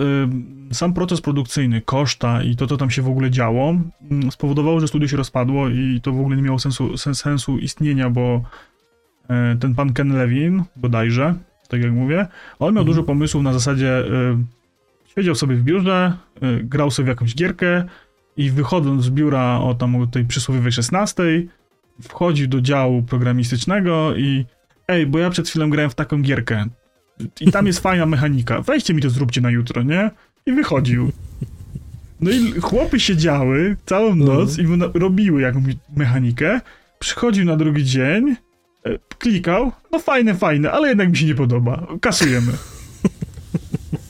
sam proces produkcyjny, koszta i to, co tam się w ogóle działo, mm, spowodowało, że studio się rozpadło i to w ogóle nie miało sensu, sen, sensu istnienia, bo e, ten pan Ken Levin, bodajże, tak jak mówię, on miał Mhm. dużo pomysłów na zasadzie e, siedział sobie w biurze, e, grał sobie w jakąś gierkę i wychodząc z biura o tam o tej przysłowiowej 16, wchodził do działu programistycznego i ej, bo ja przed chwilą grałem w taką gierkę i tam jest fajna mechanika, weźcie mi to zróbcie na jutro, nie? I wychodził. No i chłopy siedziały całą noc i na- robiły jakąś mechanikę, przychodził na drugi dzień, e, klikał, no fajne, fajne, ale jednak mi się nie podoba, kasujemy.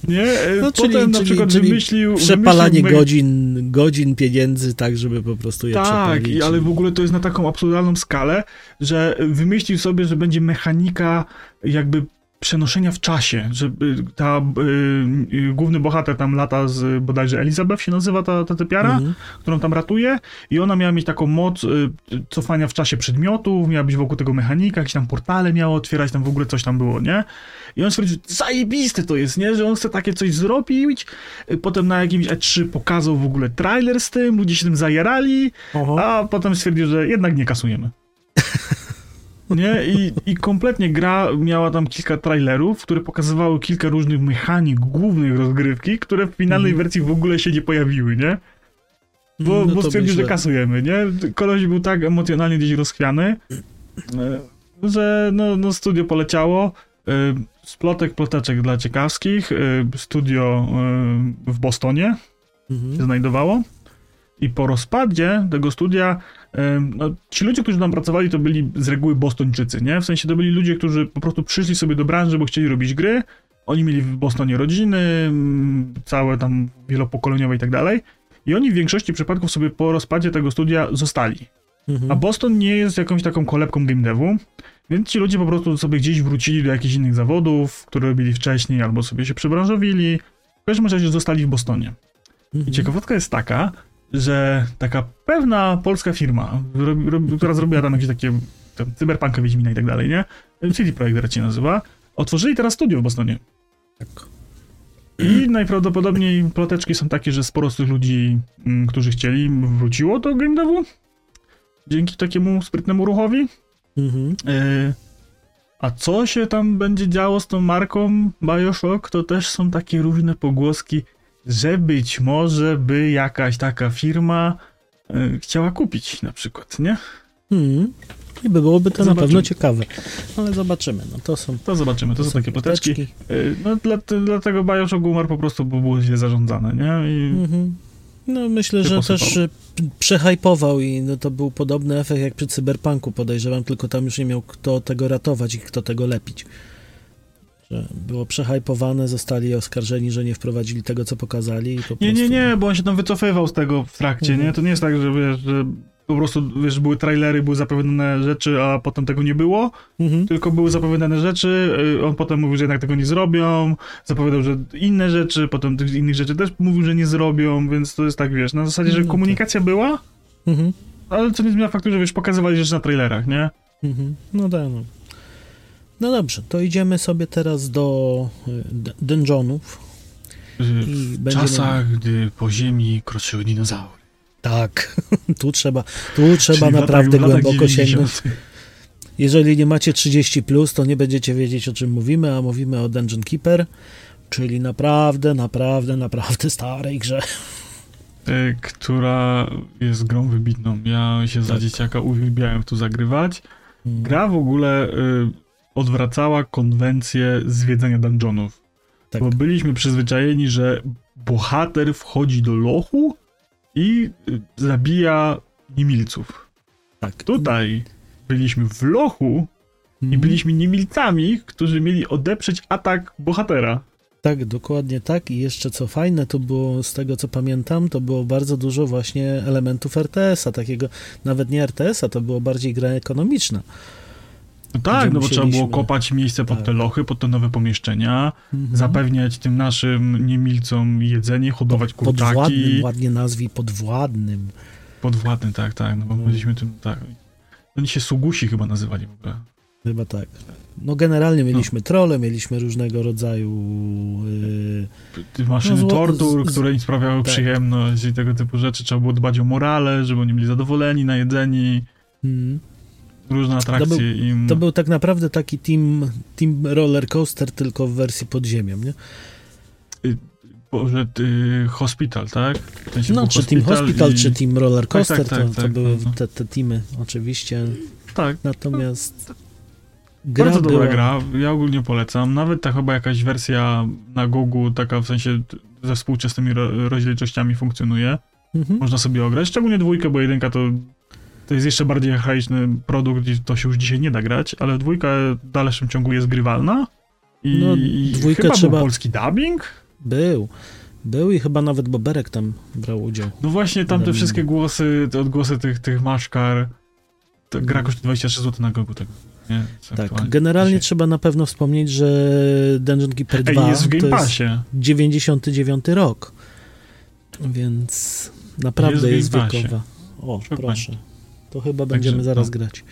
Nie? E, No, czyli- Potem na czyli- przykład czyli wymyślił... Przepalanie wymyślił godzin, godzin pieniędzy, tak, żeby po prostu je tak, przepalić. i- ale w ogóle to jest na taką absurdalną skalę, że wymyślił sobie, że będzie mechanika jakby przenoszenia w czasie, że y, ta y, y, główny bohater tam lata z bodajże Elizabeth się nazywa ta, ta typiara, Mhm. którą tam ratuje i ona miała mieć taką moc y, cofania w czasie przedmiotów, miała być wokół tego mechanika, jakieś tam portale miała otwierać, tam w ogóle coś tam było, nie? I on stwierdził, zajebiste to jest, nie? Że on chce takie coś zrobić, Y, potem na jakimś E3 pokazał w ogóle trailer z tym, ludzie się tym zajarali, Oho. a potem stwierdził, że jednak nie kasujemy. Nie? I, I kompletnie gra miała tam kilka trailerów, które pokazywały kilka różnych mechanik głównych rozgrywki, które w finalnej Mhm. wersji w ogóle się nie pojawiły, nie? Bo, No bo stwierdził, że kasujemy, nie? Koleś był tak emocjonalnie gdzieś rozchwiany, e, że no, no studio poleciało. E, Z plotek, ploteczek dla ciekawskich, e, studio e, w Bostonie, się Mhm. znajdowało. I po rozpadzie tego studia, no, ci ludzie, którzy tam pracowali, to byli z reguły Bostończycy, nie? W sensie to byli ludzie, którzy po prostu przyszli sobie do branży, bo chcieli robić gry. Oni mieli w Bostonie rodziny, całe tam wielopokoleniowe i tak dalej. I oni w większości przypadków sobie po rozpadzie tego studia zostali. Mhm. A Boston nie jest jakąś taką kolebką game devu, więc ci ludzie po prostu sobie gdzieś wrócili do jakichś innych zawodów, które robili wcześniej, albo sobie się przebranżowili. W każdym razie zostali w Bostonie. I Mhm. ciekawostka jest taka, że taka pewna polska firma, która zrobiła tam jakieś takie tam, cyberpunka Wiedźmina i tak dalej, nie? CD Projekt Red się nazywa. Otworzyli teraz studio w Bostonie. Tak. I najprawdopodobniej ploteczki są takie, że sporo z tych ludzi, mm, którzy chcieli, wróciło do game devu. Dzięki takiemu sprytnemu ruchowi. Mhm. E, a co się tam będzie działo z tą marką Bioshock, to też są takie różne pogłoski, że być może by jakaś taka firma e, chciała kupić na przykład, nie? Mhm. I by byłoby to na Zobaczymy. pewno ciekawe. Ale zobaczymy. No to są, To zobaczymy, to są takie ploteczki. ploteczki. E, no dla, dlatego Bioshock umarł po prostu, bo było źle zarządzane, nie? I Mhm. No myślę, że posypało. też y, p- przehypował i no, to był podobny efekt jak przy Cyberpunku podejrzewam, tylko tam już nie miał kto tego ratować i kto tego lepić. Że było przehypowane, zostali oskarżeni, że nie wprowadzili tego, co pokazali Nie, nie, nie, bo on się tam wycofywał z tego w trakcie, Mhm. nie? To nie jest tak, że wiesz, że po prostu, wiesz, były trailery, były zapowiadane rzeczy, a potem tego nie było, Mhm. tylko były zapowiadane rzeczy, y, on potem mówił, że jednak tego nie zrobią, zapowiadał, że inne rzeczy, potem tych innych rzeczy też mówił, że nie zrobią, więc to jest tak, wiesz, na zasadzie, że tak. komunikacja była, Mhm. ale co nie zmienia faktu, że wiesz, pokazywali rzeczy na trailerach, nie? Mhm. No tak, no. No dobrze, to idziemy sobie teraz do y, dungeonów W będziemy... czasach, gdy po ziemi kroczyły dinozaury. Tak, tu trzeba, tu trzeba Czyli naprawdę głęboko 90. sięgnąć. Jeżeli nie macie 30, plus, to nie będziecie wiedzieć o czym mówimy, a mówimy o Dungeon Keeper, czyli naprawdę, naprawdę, naprawdę starej grze. Y, która jest grą wybitną. Ja się za Tak. dzieciaka uwielbiałem tu zagrywać. Mm. Gra w ogóle y, odwracała konwencję zwiedzania dungeonów. Tak. Bo byliśmy przyzwyczajeni, że bohater wchodzi do lochu i y, zabija niemilców. Tak. Tutaj byliśmy w lochu i Mhm. byliśmy niemilcami, którzy mieli odeprzeć atak bohatera. Tak, dokładnie tak. I jeszcze co fajne, to było z tego co pamiętam, to było bardzo dużo właśnie elementów RTS-a, takiego nawet nie RTS-a, to było bardziej gra ekonomiczna. No tak, no bo trzeba było kopać miejsce pod tak. te lochy, pod te nowe pomieszczenia, Mhm. zapewniać tym naszym niemilcom jedzenie, hodować Podwładnym, kurczaki. ładnie nazwij, podwładnym. Podwładny, tak, tak, no bo No. byliśmy tym, tak. Oni się Sugusi chyba nazywali w ogóle. Chyba tak. No generalnie mieliśmy trole, mieliśmy różnego rodzaju yy, Maszyny No, tortur, z- które im sprawiały tak. przyjemność i tego typu rzeczy. Trzeba było dbać o morale, żeby oni byli zadowoleni, najedzeni. mm. Różne atrakcje był- im... To był tak naprawdę taki team, team roller coaster, tylko w wersji pod ziemią, nie? Boże, ty, hospital, tak? W sensie No, był czy Team Hospital, i- czy Team Roller Coaster, tak, tak, to, to tak, były no. te, te teamy oczywiście. Tak, Natomiast gra bardzo dobra była, gra, ja ogólnie polecam. Nawet ta chyba jakaś wersja na Gogu, taka w sensie ze współczesnymi ro rozdzielczościami funkcjonuje. Mhm. Można sobie ograć, szczególnie dwójkę, bo jedynka to, to jest jeszcze bardziej archaiczny produkt i to się już dzisiaj nie da grać, ale dwójka w dalszym ciągu jest grywalna. I, No, dwójkę chyba trzeba- był polski dubbing? Był. Był i chyba nawet Boberek tam brał udział. No właśnie, tam te wszystkie głosy, te odgłosy tych, tych maszkar, to gra kosztuje 26 zł na Gogu. Tak. Więc Tak, generalnie dzisiaj- trzeba na pewno wspomnieć, że Dungeon Keeper 2 Ej, jest w Game to jest Passie. 99 rok, więc naprawdę Jest jest, wiekowa. O, proszę. To chyba Także, będziemy zaraz no. grać.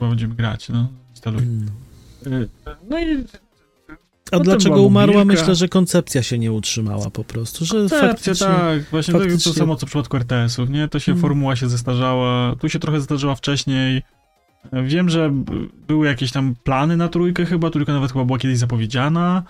Bo będziemy grać, no. Instaluj. Mm. Y, No i A Potem dlaczego umarła? Myślę, że koncepcja się nie utrzymała po prostu, że koncepcja, faktycznie... tak. Właśnie to, faktycznie- to samo co w przypadku RTS-ów, nie? To się Mhm. formuła się zestarzała. Tu się trochę zestarzała wcześniej. Wiem, że były jakieś tam plany na trójkę chyba, trójka nawet chyba była kiedyś zapowiedziana,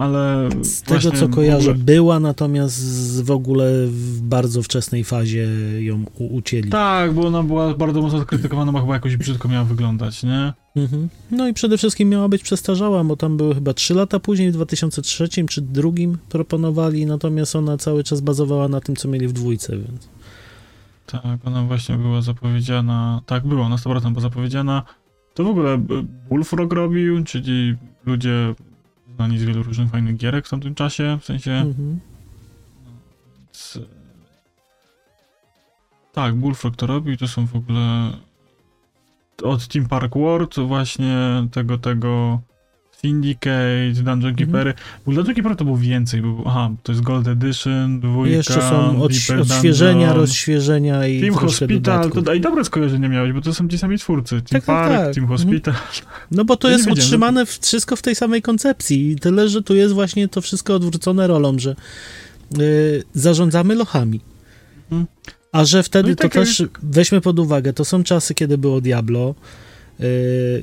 ale Z tego co kojarzę, ogóle- była, natomiast w ogóle w bardzo wczesnej fazie ją ucięli. Tak, bo ona była bardzo mocno krytykowana, bo chyba jakoś brzydko miała wyglądać, nie? Mhm. No i przede wszystkim miała być przestarzała, bo tam były chyba 3 lata później, w 2003 czy drugim proponowali, natomiast ona cały czas bazowała na tym, co mieli w dwójce, więc... Tak, ona właśnie była zapowiedziana. Tak, była, na 100% była zapowiedziana. To w ogóle b- Bullfrog robił, czyli ludzie znani z wielu różnych fajnych gierek w tamtym czasie, w sensie. Mhm. z... Tak, Bullfrog to robił, to są w ogóle od Team Park World, właśnie tego, tego Syndicate, Dungeon Keepery. Bo Dungeon Keeper to było więcej, bo aha, to jest Gold Edition, I dwójka, jeszcze są odś- odświeżenia, Dungeon. rozświeżenia i Team Hospital, to i dobre skojarzenie miałeś, bo to są ci sami twórcy. Team Tak, tak, Park, tak. Team Mhm. Hospital. No bo to Ja jest utrzymane w, wszystko w tej samej koncepcji. Tyle, że tu jest właśnie to wszystko odwrócone rolą, że y, zarządzamy lochami. Mhm. A że wtedy No i to takie- też weźmy pod uwagę, to są czasy, kiedy było Diablo,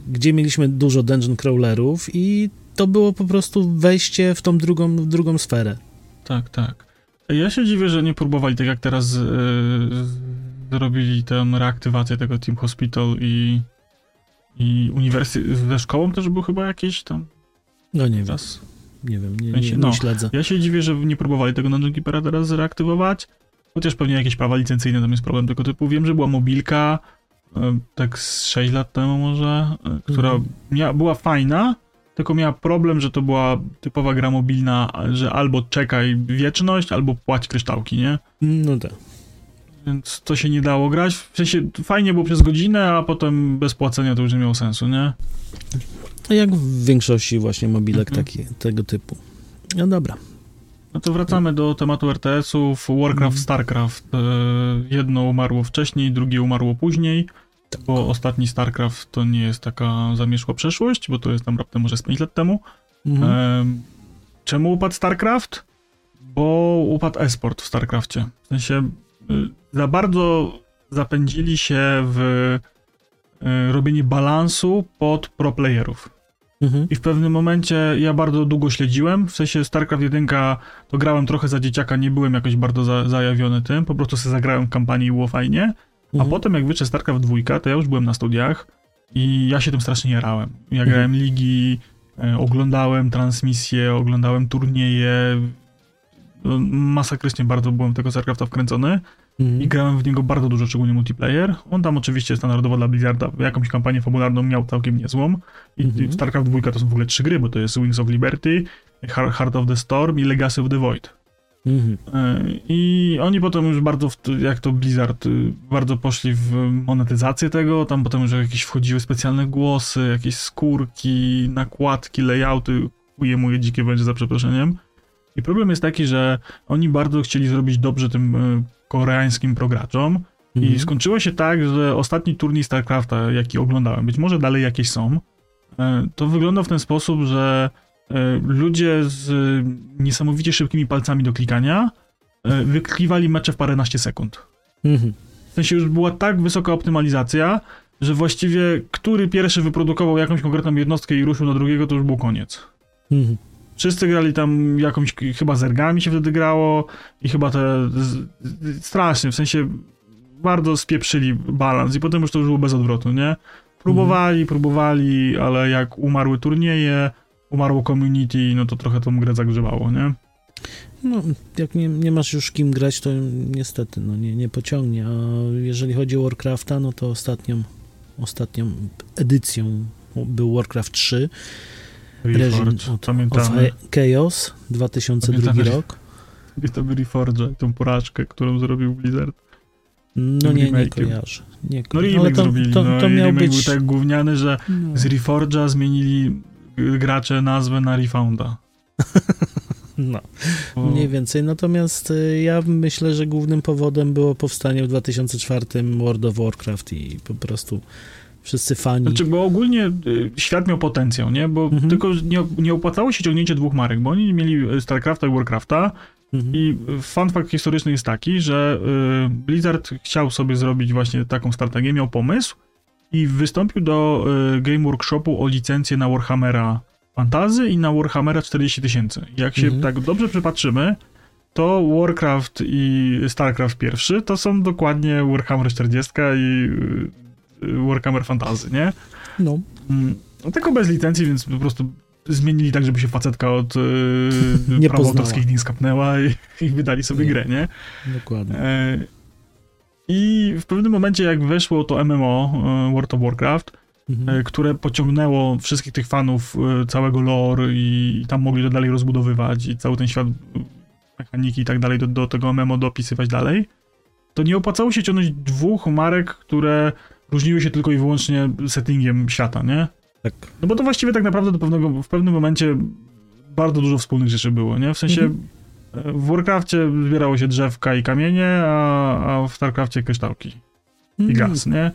gdzie mieliśmy dużo dungeon crawlerów i to było po prostu wejście w tą drugą, w drugą sferę. Tak, tak. Ja się dziwię, że nie próbowali, tak jak teraz yy, zrobili tę reaktywację tego Team Hospital i, i uniwersy ze szkołą też był chyba jakieś tam No nie wiem, czas. nie wiem, nie, sensie, nie, no. nie śledzę. Ja się dziwię, że nie próbowali tego Dungeon Keepera teraz zreaktywować, chociaż pewnie jakieś prawa licencyjne tam jest problem tego typu. Wiem, że była mobilka, tak z 6 lat temu może, e, która Mhm. mia- była fajna, tylko miała problem, że to była typowa gra mobilna, że albo czekaj wieczność, albo płać kryształki, nie? No tak. Więc to się nie dało grać. W sensie fajnie było przez godzinę, a potem bez płacenia to już nie miało sensu, nie? Jak w większości właśnie mobilek Mhm. taki, tego typu. No dobra. No to wracamy do tematu RTS-ów. Warcraft, Mhm. StarCraft. E, jedno umarło wcześniej, drugie umarło później. Bo ostatni StarCraft to nie jest taka zamieszła przeszłość, bo to jest tam raptem może z 5 lat temu. Mhm. Em, czemu upadł StarCraft? Bo upadł esport w StarCrafcie. W sensie y, za bardzo zapędzili się w y, robienie balansu pod pro playerów. Mhm. I w pewnym momencie ja bardzo długo śledziłem, w sensie StarCraft 1 to grałem trochę za dzieciaka, nie byłem jakoś bardzo za, zajawiony tym, po prostu sobie zagrałem w kampanii i było fajnie, a Mhm. potem jak wyszedł StarCraft 2, to ja już byłem na studiach i ja się tym strasznie jarałem. Ja Mhm. grałem ligi, e, oglądałem transmisje, oglądałem turnieje, no, masakrycznie bardzo byłem tego StarCrafta wkręcony Mhm. i grałem w niego bardzo dużo, szczególnie multiplayer. On tam oczywiście standardowo dla Blizzarda jakąś kampanię fabularną miał całkiem niezłą. I Mhm. StarCraft 2 to są w ogóle trzy gry, bo to jest Wings of Liberty, Heart of the Storm i Legacy of the Void. Mhm. E, I oni potem już bardzo, to, jak to Blizzard, y, bardzo poszli w monetyzację tego, tam potem już jakieś wchodziły specjalne głosy, jakieś skórki, nakładki, layouty, ujemuje dzikie będzie za przeproszeniem. I problem jest taki, że oni bardzo chcieli zrobić dobrze tym y, koreańskim prograczom, i Mhm. skończyło się tak, że ostatni turniej StarCrafta, jaki oglądałem, być może dalej jakieś są, e, to wygląda w ten sposób, że e, ludzie z niesamowicie szybkimi palcami do klikania e, wykliwali mecze w paręnaście sekund. Mhm. W sensie już była tak wysoka optymalizacja, że właściwie który pierwszy wyprodukował jakąś konkretną jednostkę i ruszył na drugiego, to już był koniec. Mhm. Wszyscy grali tam jakąś, chyba zergami się wtedy grało i chyba te strasznie, w sensie bardzo spieprzyli balans i potem już to już było bez odwrotu, nie? Próbowali, próbowali, ale jak umarły turnieje, umarło community, no to trochę tą grę zagrzebało, nie? No, jak nie, nie masz już kim grać, to niestety no, nie, nie pociągnie. A jeżeli chodzi o Warcrafta, no to ostatnią, ostatnią edycją był Warcraft 3, Od, of pamiętamy. Chaos, 2002 Pamiętamy. rok. I to był Reforge, tą porażkę, którą zrobił Blizzard. No nie, nie kojarzę. Nie No ko- remake to, zrobili, to, no to i miał być... był tak gówniany, że no, z Reforge'a zmienili y, gracze nazwę na Refounda. no, Bo- mniej więcej. Natomiast y, ja myślę, że głównym powodem było powstanie w 2004 World of Warcraft i po prostu wszyscy fani... Znaczy, bo ogólnie y, świat miał potencjał, nie? Bo Mhm. tylko nie, nie opłacało się ciągnięcie dwóch marek, bo oni mieli y, StarCrafta i Warcrafta Mhm. i y, fun fact historyczny jest taki, że Blizzard chciał sobie zrobić właśnie taką strategię, miał pomysł i wystąpił do Game Workshopu o licencję na Warhammera Fantazy i na Warhammera 40 tysięcy. Jak się Mhm. tak dobrze przypatrzymy, to Warcraft i StarCraft pierwszy to są dokładnie Warhammer 40 i Warhammer Fantazy, nie? No, Mm, No tylko bez licencji, więc po prostu zmienili tak, żeby się facetka od yy, Nie praw poznała. autorskich nie skapnęła i, i wydali sobie Nie. grę, nie? dokładnie. E, I w pewnym momencie, jak weszło to MMO, e, World of Warcraft, Mhm. e, które pociągnęło wszystkich tych fanów e, całego lore i, i tam mogli to dalej rozbudowywać i cały ten świat, mechaniki i tak dalej do, do tego MMO dopisywać dalej, to nie opłacało się ciągnąć dwóch marek, które różniły się tylko i wyłącznie settingiem świata, nie? Tak. No bo to właściwie tak naprawdę do pewnego, w pewnym momencie bardzo dużo wspólnych rzeczy było, nie? W sensie Mhm. e, w Warcrafcie zbierało się drzewka i kamienie, a, a w Starcrafcie kryształki i Mhm. gaz, nie?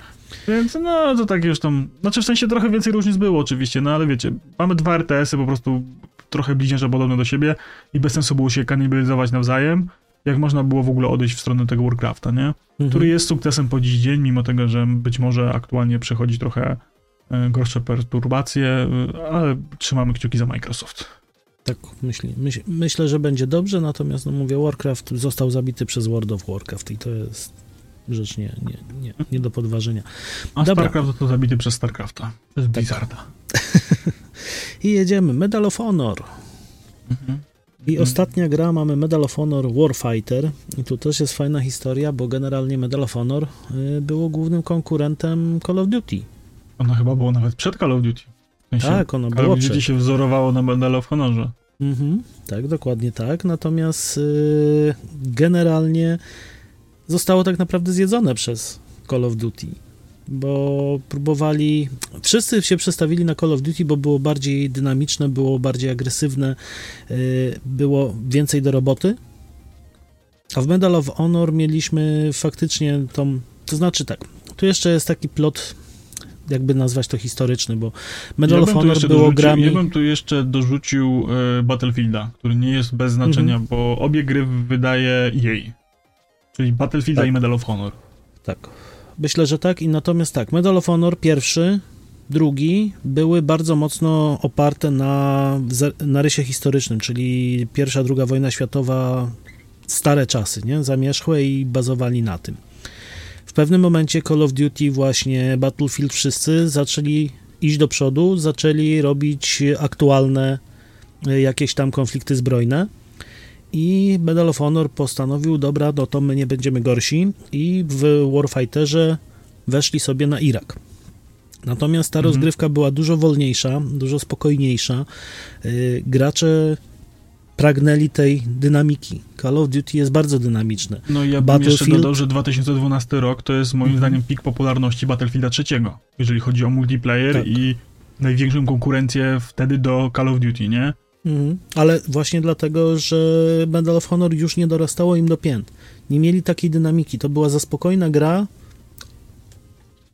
Więc no to tak już tam, znaczy w sensie trochę więcej różnic było oczywiście, no ale wiecie, mamy dwa RTS-y po prostu trochę bliźniacze podobne do siebie i bez sensu było się kanibalizować nawzajem, jak można było w ogóle odejść w stronę tego Warcrafta, nie? Mhm. który jest sukcesem po dziś dzień, mimo tego, że być może aktualnie przechodzi trochę e, gorsze perturbacje, e, ale trzymamy kciuki za Microsoft. Tak, myśli, myśl, myślę, że będzie dobrze, natomiast no mówię, Warcraft został zabity przez World of Warcraft i to jest rzecz nie, nie, nie, nie do podważenia. A Dobra. StarCraft został zabity przez StarCrafta, przez Blizzarda. I jedziemy, Medal of Honor. Mhm. I Mhm. ostatnia gra mamy Medal of Honor Warfighter i tu też jest fajna historia, bo generalnie Medal of Honor y, było głównym konkurentem Call of Duty. Ono chyba było nawet przed Call of Duty. W sensie Tak, ono Call było of Duty przed. się wzorowało na Medal of Honorze. Mhm, tak, dokładnie tak. Natomiast y, generalnie zostało tak naprawdę zjedzone przez Call of Duty, bo próbowali. Wszyscy się przestawili na Call of Duty, bo było bardziej dynamiczne, było bardziej agresywne, y, było więcej do roboty. A w Medal of Honor mieliśmy faktycznie tą. To znaczy tak, tu jeszcze jest taki plot. Jakby nazwać to historyczny, bo Medal ja of Honor było grami. Ja bym tu jeszcze dorzucił e, Battlefielda, który nie jest bez znaczenia, Mhm. bo obie gry wydaje EA. Czyli Battlefielda Tak. i Medal of Honor. Tak. Myślę, że tak. I natomiast tak, Medal of Honor pierwszy, drugi były bardzo mocno oparte na, na rysie historycznym, czyli pierwsza, druga wojna światowa, stare czasy, nie? Zamierzchłe i bazowali na tym. W pewnym momencie Call of Duty, właśnie Battlefield, wszyscy zaczęli iść do przodu, zaczęli robić aktualne y, jakieś tam konflikty zbrojne. I Medal of Honor postanowił, dobra, no to my nie będziemy gorsi i w Warfighterze weszli sobie na Irak. Natomiast ta Mhm. rozgrywka była dużo wolniejsza, dużo spokojniejsza. Yy, gracze pragnęli tej dynamiki. Call of Duty jest bardzo dynamiczne. No i ja bym jeszcze dodał, że 2012 rok to jest moim Mhm. zdaniem pik popularności Battlefielda trzeciego, jeżeli chodzi o multiplayer Tak. i największą konkurencję wtedy do Call of Duty, nie? Mhm. Ale właśnie dlatego, że Medal of Honor już nie dorastało im do pięt. Nie mieli takiej dynamiki. To była za spokojna gra,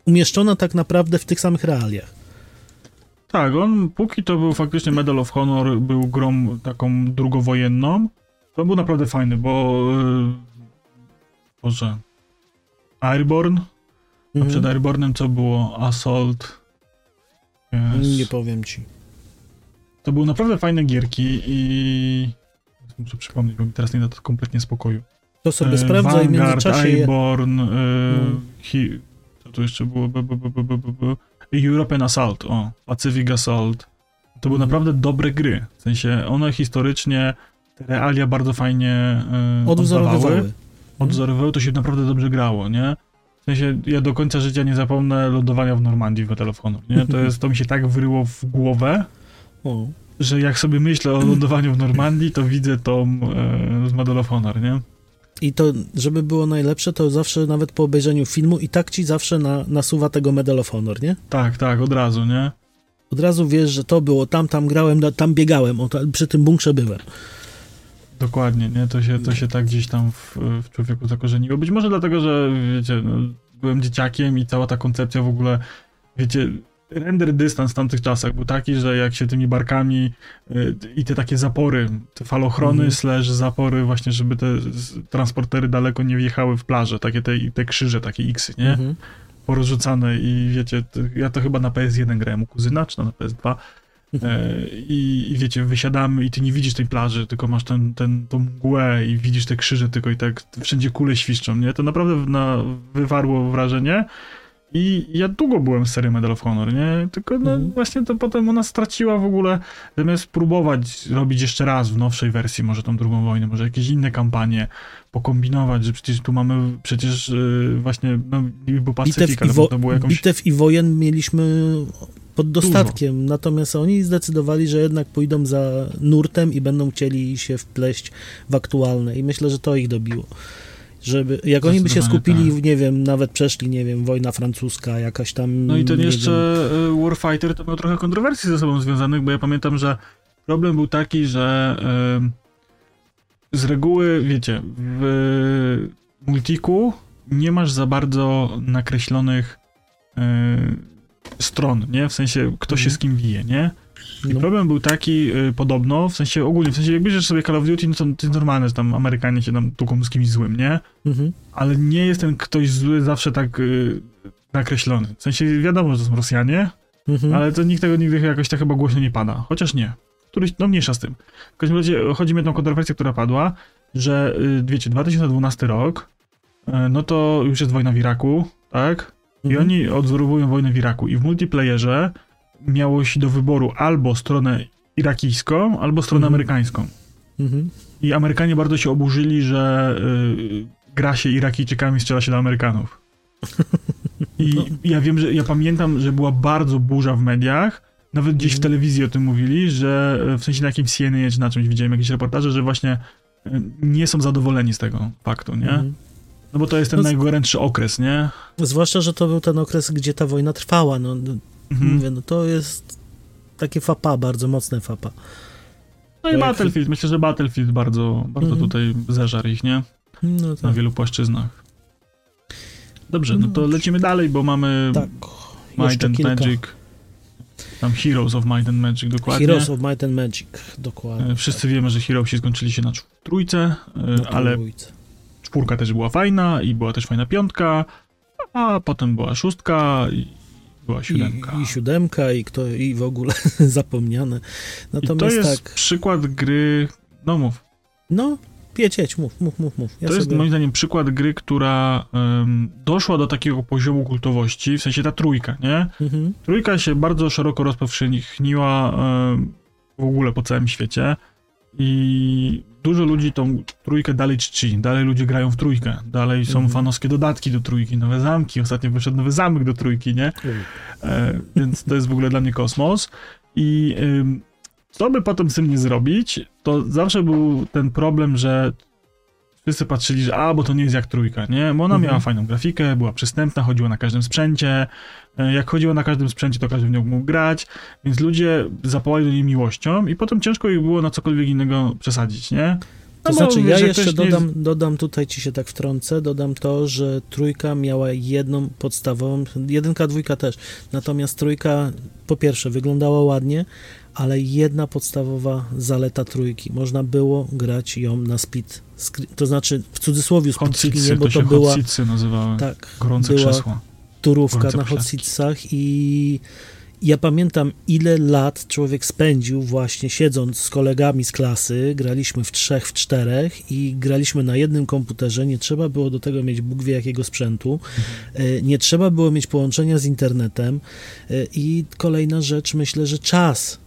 umieszczona tak naprawdę w tych samych realiach. Tak, on póki to był faktycznie Medal of Honor, był grą taką drugowojenną, to był naprawdę fajny, bo... Yy, Boże... Airborne? A Mhm. przed Airbornem co było? Assault... Yes. Nie powiem ci. To były naprawdę fajne gierki i... Muszę przypomnieć, bo mi teraz nie da to kompletnie spokoju. To sobie E, sprawdza i w Vanguard, międzyczasie je... Airborne, e, No. hi, co tu jeszcze było? B. European Assault, o, Pacific Assault. To były Mhm. naprawdę dobre gry. W sensie one historycznie te realia bardzo fajnie e, odwzorowywały. Odwzorowywały, to się naprawdę dobrze grało, nie? W sensie ja do końca życia nie zapomnę lądowania w Normandii w Medal of Honor, nie? To, jest, to mi się tak wyryło w głowę, O, że jak sobie myślę o lądowaniu w Normandii, to widzę tą e, z Medal of Honor, nie? I to, żeby było najlepsze, to zawsze nawet po obejrzeniu filmu i tak ci zawsze na, nasuwa tego Medal of Honor, nie? Tak, tak, od razu, nie? Od razu wiesz, że to było tam, tam grałem, tam biegałem, o, ta- przy tym bunkrze byłem. Dokładnie, nie? To się, to się tak gdzieś tam w, w człowieku zakorzeniło. Być może dlatego, że wiecie, no, byłem dzieciakiem i cała ta koncepcja w ogóle, wiecie, render dystans w tamtych czasach był taki, że jak się tymi barkami y, i te takie zapory, te falochrony Mhm. slash zapory właśnie, żeby te transportery daleko nie wjechały w plażę, takie te, te krzyże, takie X, nie? Mhm. porozrzucane i wiecie, to, ja to chyba na PS1 grałem u kuzyna, czy na PS2 e, i, i wiecie, wysiadamy i ty nie widzisz tej plaży, tylko masz ten, ten, tą mgłę i widzisz te krzyże tylko i tak wszędzie kule świszczą, nie? To naprawdę na, wywarło wrażenie i ja długo byłem w serii Medal of Honor, nie? Tylko no Mhm. właśnie to potem ona straciła w ogóle, zamiast próbować robić jeszcze raz w nowszej wersji, może tą drugą wojnę, może jakieś inne kampanie, pokombinować, że przecież tu mamy przecież yy, właśnie, no Pacyfik, ale można było jakąś... bitew i wojen mieliśmy pod dostatkiem, natomiast oni zdecydowali, że jednak pójdą za nurtem i będą chcieli się wpleść w aktualne i myślę, że to ich dobiło. Żeby, jak oni by się skupili, nie wiem, nawet przeszli, nie wiem, wojna francuska, jakaś tam. No i ten jeszcze y, Warfighter to miał trochę kontrowersji ze sobą związanych, bo ja pamiętam, że problem był taki, że y, z reguły, wiecie, w multiku nie masz za bardzo nakreślonych y, stron, nie? W sensie, kto się Mhm. z kim bije, nie? I No. problem był taki y, podobno, w sensie ogólnie, w sensie jak bierzesz sobie Call of Duty, no to, to jest normalne, że tam Amerykanie się tam tuką z kimś złym, nie? Mhm. ale nie jest ten ktoś zły zawsze tak y, nakreślony. W sensie wiadomo, że to są Rosjanie, Mhm. ale to nikt tego nigdy jakoś tak chyba głośno nie pada. Chociaż nie. Któryś, no mniejsza z tym. W każdym razie chodzi mi o tą kontrowersję, która padła, że y, wiecie, 2012 rok, y, no to już jest wojna w Iraku, tak? I Mhm. oni odzorowują wojnę w Iraku. I w multiplayerze miało się do wyboru albo stronę irakijską, albo stronę Mhm. amerykańską. Mhm. I Amerykanie bardzo się oburzyli, że y, gra się Irakijczykami, strzela się do Amerykanów. I No. ja wiem, że ja pamiętam, że była bardzo burza w mediach. Nawet gdzieś w Mhm. telewizji o tym mówili, że e, w sensie na jakimś CNN czy na czymś widziałem jakieś reportaże, że właśnie y, nie są zadowoleni z tego faktu, nie? Mhm. No bo to jest ten No najgorętszy okres, nie? Zwłaszcza, że to był ten okres, gdzie ta wojna trwała. No, Mhm. Mówię, no to jest takie fapa, bardzo mocne fapa. No i Battlefield, myślę, że Battlefield bardzo, bardzo Mhm. tutaj zeżarł ich, nie? No Na tak. wielu płaszczyznach. Dobrze, no No to lecimy dalej, bo mamy tak. Might and kilka. Magic. Tam Heroes of Might and Magic, dokładnie. Heroes of Might and Magic, dokładnie. E, Wszyscy wiemy, że Heroesi skończyli się na trójce, e, Na ale trójce. czwórka też była fajna i była też fajna piątka, a potem była szóstka i była siódemka. I, I siódemka, i, kto, i w ogóle zapomniane. I to Natomiast jest tak, przykład gry, no mów, no, jedź, mów, mów, mów, mów. Ja to jest sobie... moim zdaniem przykład gry, która em, doszła do takiego poziomu kultowości, w sensie ta trójka, nie? Mhm. Trójka się bardzo szeroko rozpowszechniła em, w ogóle po całym świecie i dużo ludzi tą trójkę dalej czci, dalej ludzie grają w trójkę, dalej są Mhm. fanowskie dodatki do trójki, nowe zamki, ostatnio wyszedł nowy zamek do trójki, nie? E, więc to jest w ogóle dla mnie kosmos. I ym, co by potem z tym nie zrobić, to zawsze był ten problem, że wszyscy patrzyli, że a, bo to nie jest jak trójka, nie? Bo ona Mhm. miała fajną grafikę, była przystępna, chodziła na każdym sprzęcie, e, jak chodziła na każdym sprzęcie, to każdy w nią mógł grać, więc ludzie zapałali do niej miłością i potem ciężko ich było na cokolwiek innego przesadzić, nie? To No bo znaczy, ja jeszcze ktoś nie dodam, dodam tutaj, ci się tak wtrącę, dodam to, że trójka miała jedną podstawową, jedynka, dwójka też, natomiast trójka po pierwsze wyglądała ładnie, ale jedna podstawowa zaleta trójki, można było grać ją na speed, screen- to znaczy w cudzysłowie speed screenie, bo to to była, nazywały, tak, gorące była krzesła. turówka Gorące na hot seatsach i ja pamiętam, ile lat człowiek spędził właśnie siedząc z kolegami z klasy, graliśmy w trzech, w czterech i graliśmy na jednym komputerze, nie trzeba było do tego mieć Bóg wie jakiego sprzętu, e, nie trzeba było mieć połączenia z internetem. E, i kolejna rzecz, myślę, że czas.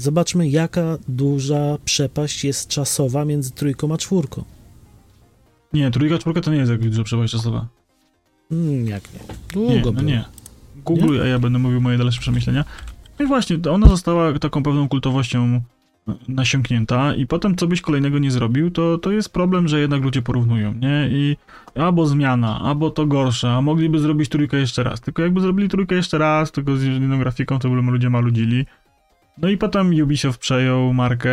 Zobaczmy, jaka duża przepaść jest czasowa między trójką a czwórką. Nie, trójka, czwórka to nie jest jak dużo przepaść czasowa. Mm, jak nie? Długo Nie, no było. nie. Googluj, a ja będę mówił moje dalsze przemyślenia. No i właśnie, ona została taką pewną kultowością nasiąknięta i potem co byś kolejnego nie zrobił, to, to jest problem, że jednak ludzie porównują, nie? I albo zmiana, albo to gorsze, a mogliby zrobić trójkę jeszcze raz. Tylko jakby zrobili trójkę jeszcze raz, tylko z inną grafiką, to by ludzie maludzili. No i potem Ubisoft przejął markę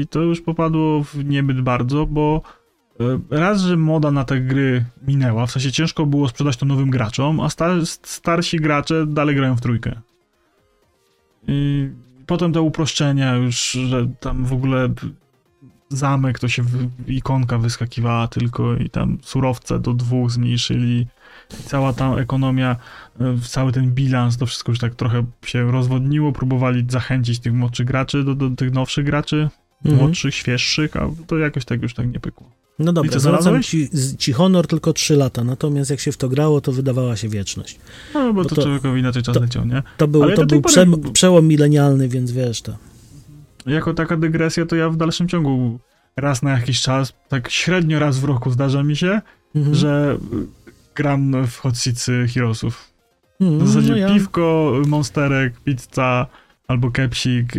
i to już popadło w niebyt bardzo, bo e, raz, że moda na te gry minęła, w sensie ciężko było sprzedać to nowym graczom, a star starsi gracze dalej grają w trójkę. I potem te uproszczenia już, że tam w ogóle zamek to się ikonka wyskakiwała tylko i tam surowce do dwóch zmniejszyli. Cała ta ekonomia, e, cały ten bilans, to wszystko już tak trochę się rozwodniło. Próbowali zachęcić tych młodszych graczy do, do tych nowszych graczy, mhm. młodszych, świeższych, a to jakoś tak już tak nie pykło. No dobra, zwracam ci, ci honor tylko 3 lata, natomiast jak się w to grało, to wydawała się wieczność. No, bo, bo to, to człowiekowi inaczej czas to, leciał, nie? To był, to był prze, przełom milenialny, więc wiesz to. Jako taka dygresja, to ja w dalszym ciągu raz na jakiś czas, tak średnio raz w roku zdarza mi się, mhm. że gram w Hot Heroesów. Mhm, w zasadzie no ja... piwko, monsterek, pizza albo kepsik,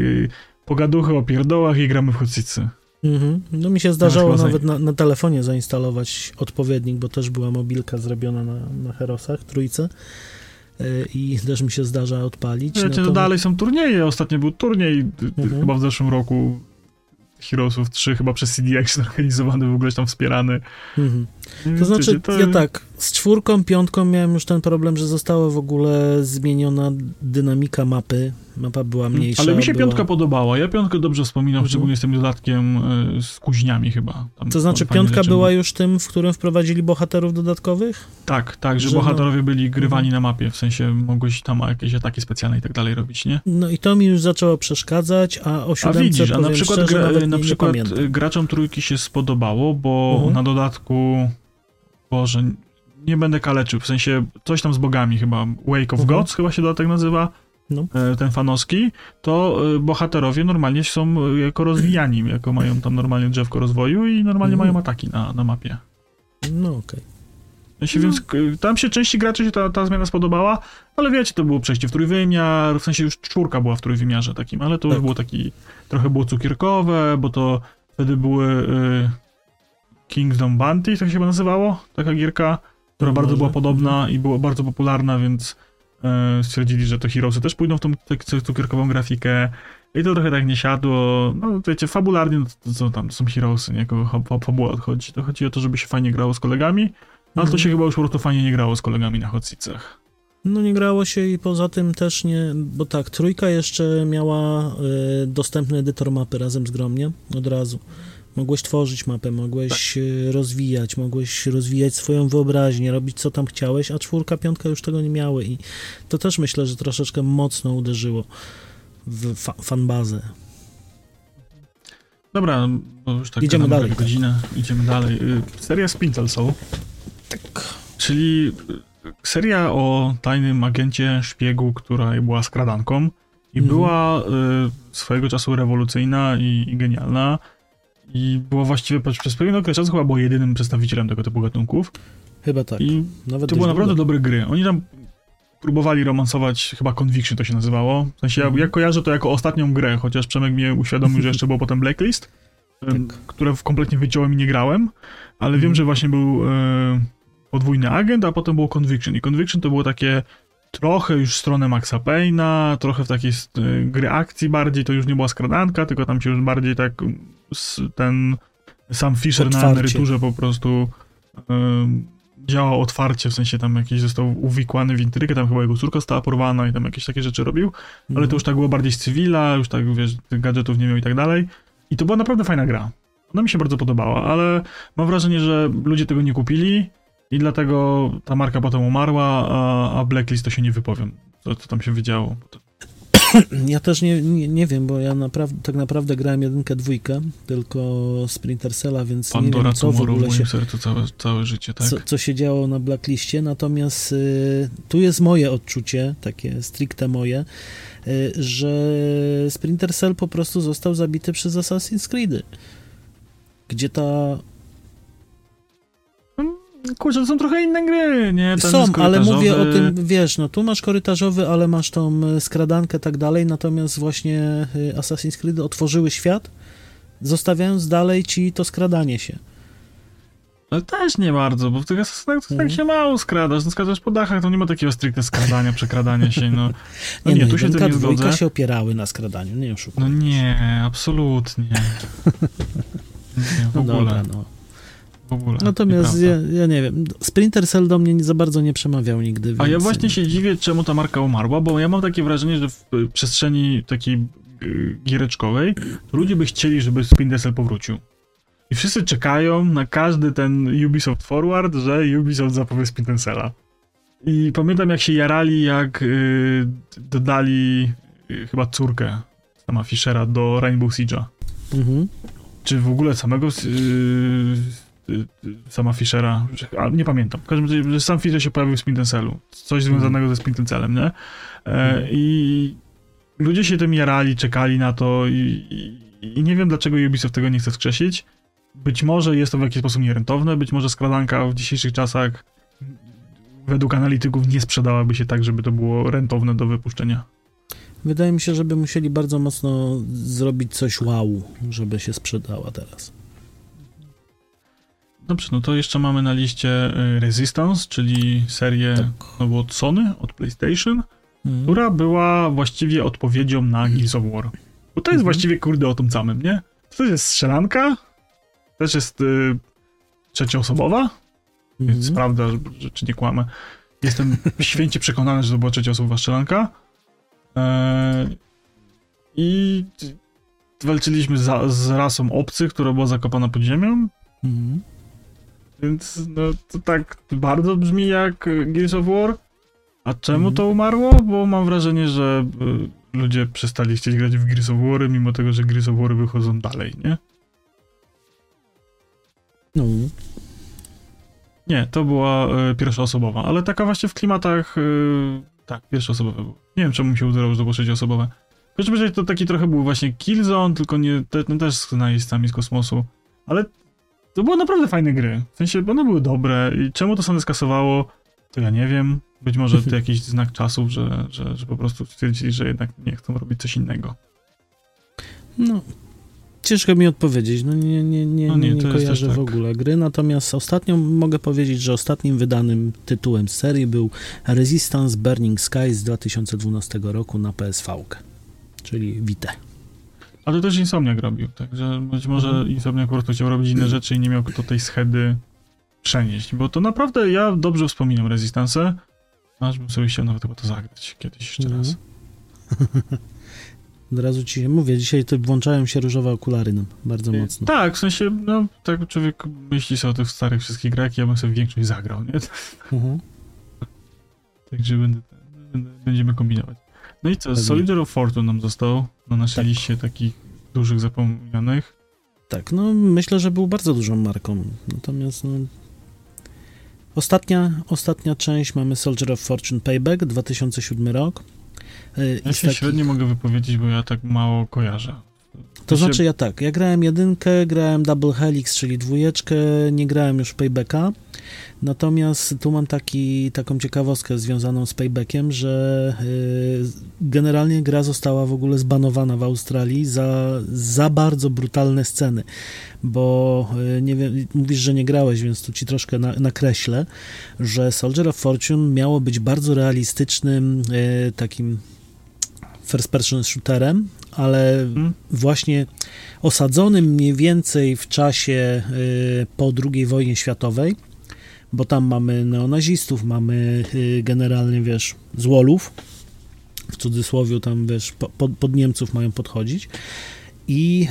pogaduchy o pierdołach i gramy w Hot Seatsy. Mhm. No mi się zdarzało nawet na, na, telefonie zainstalować odpowiednik, bo też była mobilka zrobiona na, na Herosach, trójce y, i też mi się zdarza odpalić. Wiecie, no to... dalej są turnieje. Ostatnio był turniej mhm. chyba w zeszłym roku Heroesów 3 chyba przez CD Action organizowany, w ogóle tam wspierany. Mhm. To znaczy, to... ja tak, z czwórką, piątką miałem już ten problem, że została w ogóle zmieniona dynamika mapy. Mapa była mhm. mniejsza. Ale mi się była... piątka podobała. Ja piątkę dobrze wspominam, mhm. szczególnie z tym dodatkiem y, z kuźniami chyba. Tam to znaczy, piątka była już tym, w którym wprowadzili bohaterów dodatkowych? Tak, tak, że, że bohaterowie no... byli grywani mhm. na mapie, w sensie mogłeś tam jakieś ataki specjalne i tak dalej robić, nie? No i to mi już zaczęło przeszkadzać, a o siódemce A widzisz, a na przykład, szczerze, gra, na nie, przykład nie graczom trójki się spodobało, bo mhm. na dodatku Boże, nie będę kaleczył, w sensie coś tam z bogami chyba, Wake of mhm. Gods chyba się dodatek nazywa, no. E, ten fanowski, to e, bohaterowie normalnie są e, jako rozwijani, jako mają tam normalnie drzewko rozwoju i normalnie mhm. mają ataki na, na mapie. No okej. Okay. No. Więc tam się części graczy się ta, ta zmiana spodobała, ale wiecie, to było przejście w trójwymiar, w sensie już czwórka była w trójwymiarze takim, ale to tak. już było taki, trochę było cukierkowe, bo to wtedy były y, Kingdom Bounty, tak się chyba nazywało, taka gierka, która bardzo była podobna i była bardzo popularna, więc e, stwierdzili, że to Heroesy też pójdą w tą cukierkową grafikę i to trochę tak nie siadło, no wiecie, fabularnie, no to, co tam, to są Heroesy, nie, kogo fabuła odchodzi, to chodzi o to, żeby się fajnie grało z kolegami, ale to mhm. się chyba już po prostu fajnie nie grało z kolegami na Hotsicach. No nie grało się i poza tym też nie, bo tak, trójka jeszcze miała y, dostępny edytor mapy razem z Gromnie od razu. Mogłeś tworzyć mapę, mogłeś tak. Rozwijać, mogłeś rozwijać swoją wyobraźnię, robić co tam chciałeś, a czwórka, piątka już tego nie miały i to też myślę, że troszeczkę mocno uderzyło w fa fanbazę. Dobra, bo już tak idziemy dalej. Godzinę, tak. Idziemy dalej. Y, seria Splinter Soul. Tak. Czyli y, seria o tajnym agencie szpiegu, która była skradanką i mhm. była y, swojego czasu rewolucyjna i, i genialna i było właściwie przez pewien okres czasu chyba było jedynym przedstawicielem tego typu gatunków. Chyba tak. I Nawet to były naprawdę dobre gry. Oni tam próbowali romansować, chyba Conviction to się nazywało. W sensie mhm. ja, ja kojarzę to jako ostatnią grę, chociaż Przemek mnie uświadomił, że jeszcze było potem Blacklist, tak. które kompletnie wyciąłem i nie grałem, ale wiem, mhm. że właśnie był e, podwójny agent, a potem było Conviction. I Conviction to było takie trochę już w stronę Maxa Payne'a, trochę w takiej e, gry akcji bardziej, to już nie była skradanka, tylko tam się już bardziej tak ten sam Fisher otwarcie. na emeryturze po prostu działał otwarcie, w sensie tam jakiś został uwikłany w intrykę, tam chyba jego córka została porwana i tam jakieś takie rzeczy robił, mm. ale to mhm. już tak było bardziej z cywila, już tak, wiesz, gadżetów nie miał i tak dalej. I to była naprawdę fajna gra. Ona mi się bardzo podobała, ale mam wrażenie, że ludzie tego nie kupili i dlatego ta marka potem umarła, a, a Blacklist to się nie wypowiem, co, co tam się wydziało. Ja też nie, nie, nie, wiem, bo ja naprawdę, tak naprawdę grałem jedynkę, dwójkę, tylko Sprinter Cella, więc Pandora nie wiem, co w ogóle się... sercu całe, całe życie, tak? Co, co się działo na Blacklistie, natomiast y, tu jest moje odczucie, takie stricte moje, y, że Sprinter Cell po prostu został zabity przez Assassin's Creed, gdzie ta Kurczę, to są trochę inne gry, nie? Ten są, ale mówię o tym, wiesz, no tu masz korytarzowy, ale masz tą e, skradankę tak dalej, natomiast właśnie e, Assassin's Creed otworzyły świat zostawiając dalej ci to skradanie się. Ale też nie bardzo, bo w tych asasynach to Mhm. tak się mało skradasz. No skradasz po dachach, to nie ma takiego stricte skradania, przekradania się, no. No Nie, nie, no, tu się tym nie zgodzę. się opierały na skradaniu, nie No oszukujmy. nie, absolutnie. Nie, w No ogóle, dobra, no. W ogóle. Natomiast ja, ja nie wiem, Splinter Cell do mnie nie za bardzo nie przemawiał nigdy. A ja więc- właśnie się dziwię, czemu ta marka umarła, bo ja mam takie wrażenie, że w y, przestrzeni takiej y, giereczkowej ludzie by chcieli, żeby Splinter Cell powrócił. I wszyscy czekają na każdy ten Ubisoft Forward, że Ubisoft zapowie Splinter Cella. I pamiętam, jak się jarali, jak y, dodali y, chyba córkę sama Fischera do Rainbow Siege'a. Mhm. Czy w ogóle samego y, y, y, sama Fischera, że- a nie pamiętam. W każdym razie, że sam Fischer się pojawił w Splinter Cellu. Coś związanego ze Splinter Cellem, nie? E, Mhm. I ludzie się tym jarali, czekali na to i, i, i nie wiem, dlaczego Ubisoft tego nie chce wskrzesić. Być może jest to w jakiś sposób nierentowne, być może skradanka w dzisiejszych czasach według analityków nie sprzedałaby się tak, żeby to było rentowne do wypuszczenia. Wydaje mi się, żeby musieli bardzo mocno zrobić coś wow, żeby się sprzedała teraz. Dobrze, no to jeszcze mamy na liście y, Resistance, czyli serię Tak. znowu od Sony, od PlayStation, Mhm. która była właściwie odpowiedzią na Gears of War. Bo to jest Mhm. właściwie kurde o tym samym, nie? To też jest strzelanka, też jest y, trzecioosobowa, więc Mhm. sprawdza, że, że, czy nie kłamę. Jestem święcie przekonany, że to była trzecioosobowa strzelanka. E, I walczyliśmy za, z rasą obcych, która była zakopana pod ziemią, Mhm. Więc no to tak bardzo brzmi jak Gears of War. A czemu Mhm. to umarło? Bo mam wrażenie, że y, ludzie przestali chcieć grać w Gears of War, mimo tego, że Gears of War wychodzą dalej, nie? No. Nie, to była y, pierwszoosobowa, ale taka właśnie w klimatach. Y, tak, pierwszoosobowe było. Nie wiem, czemu mi się udało, że to było trzecioosobowe. W każdym razie to taki trochę był właśnie Killzone, tylko nie, te, no też z najeźdźcami z kosmosu. Ale to były naprawdę fajne gry. W sensie, one były dobre i czemu to Sony skasowało, to ja nie wiem. Być może to jakiś znak czasów, że, że, że po prostu stwierdzili, że jednak nie chcą robić coś innego. No, ciężko mi odpowiedzieć. No nie, nie, nie, No nie, nie, kojarzę w tak. ogóle gry. Natomiast ostatnio mogę powiedzieć, że ostatnim wydanym tytułem serii był Resistance Burning Sky z 2012 roku na PSV, czyli Vita. Ale to też Insomniak robił, także być może Mhm. Insomniak po prostu chciał robić inne rzeczy i nie miał kto tej schedy przenieść, bo to naprawdę ja dobrze wspominam Resistance, aż bym sobie chciał nawet chyba to zagrać kiedyś jeszcze Mhm. raz. Od razu ci mówię, dzisiaj to włączają się różowe okulary nam bardzo mocno. Tak, w sensie, no, tak człowiek myśli sobie o tych starych wszystkich grach, ja bym sobie większość zagrał, nie? Mhm. Także będę, będziemy kombinować. No i co. Soldier of Fortune nam został na naszej Tak. liście takich dużych zapomnianych. Tak, no myślę, że był bardzo dużą marką. Natomiast no, ostatnia, ostatnia część mamy Soldier of Fortune Payback, 2007 rok. Y, Ja i się takich- średnio mogę wypowiedzieć, bo ja tak mało kojarzę. To W sensie- znaczy ja tak, ja grałem jedynkę, grałem Double Helix, czyli dwójeczkę, nie grałem już Paybacka, natomiast tu mam taki, taką ciekawostkę związaną z Paybackiem, że y, generalnie gra została w ogóle zbanowana w Australii za, za bardzo brutalne sceny, bo y, nie wiem, mówisz, że nie grałeś, więc tu ci troszkę na, nakreślę, że Soldier of Fortune miało być bardzo realistycznym y, takim first person shooterem, ale Hmm? właśnie osadzonym mniej więcej w czasie y, po II wojnie światowej, bo tam mamy neonazistów, mamy y, generalnie, wiesz, złolów, w cudzysłowie tam, wiesz, po, pod, pod Niemców mają podchodzić i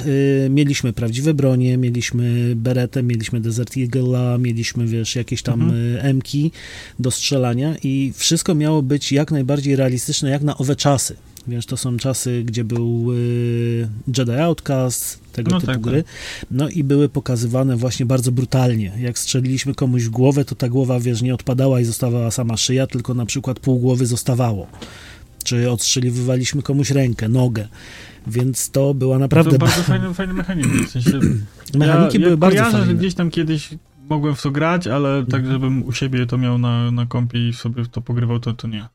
y, mieliśmy prawdziwe bronie, mieliśmy beretę, mieliśmy Desert Eagle'a, mieliśmy, wiesz, jakieś tam Mhm. y, M-ki do strzelania i wszystko miało być jak najbardziej realistyczne, jak na owe czasy. Wiesz, to są czasy, gdzie był y, Jedi Outcast, tego No typu tak, gry. No i były pokazywane właśnie bardzo brutalnie. Jak strzeliliśmy komuś w głowę, to ta głowa, wiesz, nie odpadała i zostawała sama szyja, tylko na przykład pół głowy zostawało. Czy odstrzeliwywaliśmy komuś rękę, nogę. Więc to była naprawdę... To bardzo fajny, fajny mechanizm. W sensie, Mechaniki ja, były ja bardzo kojarzę, że fajne. gdzieś tam kiedyś mogłem w to grać, ale tak, Mhm. żebym u siebie to miał na, na kompie i sobie w to pogrywał, to, to nie.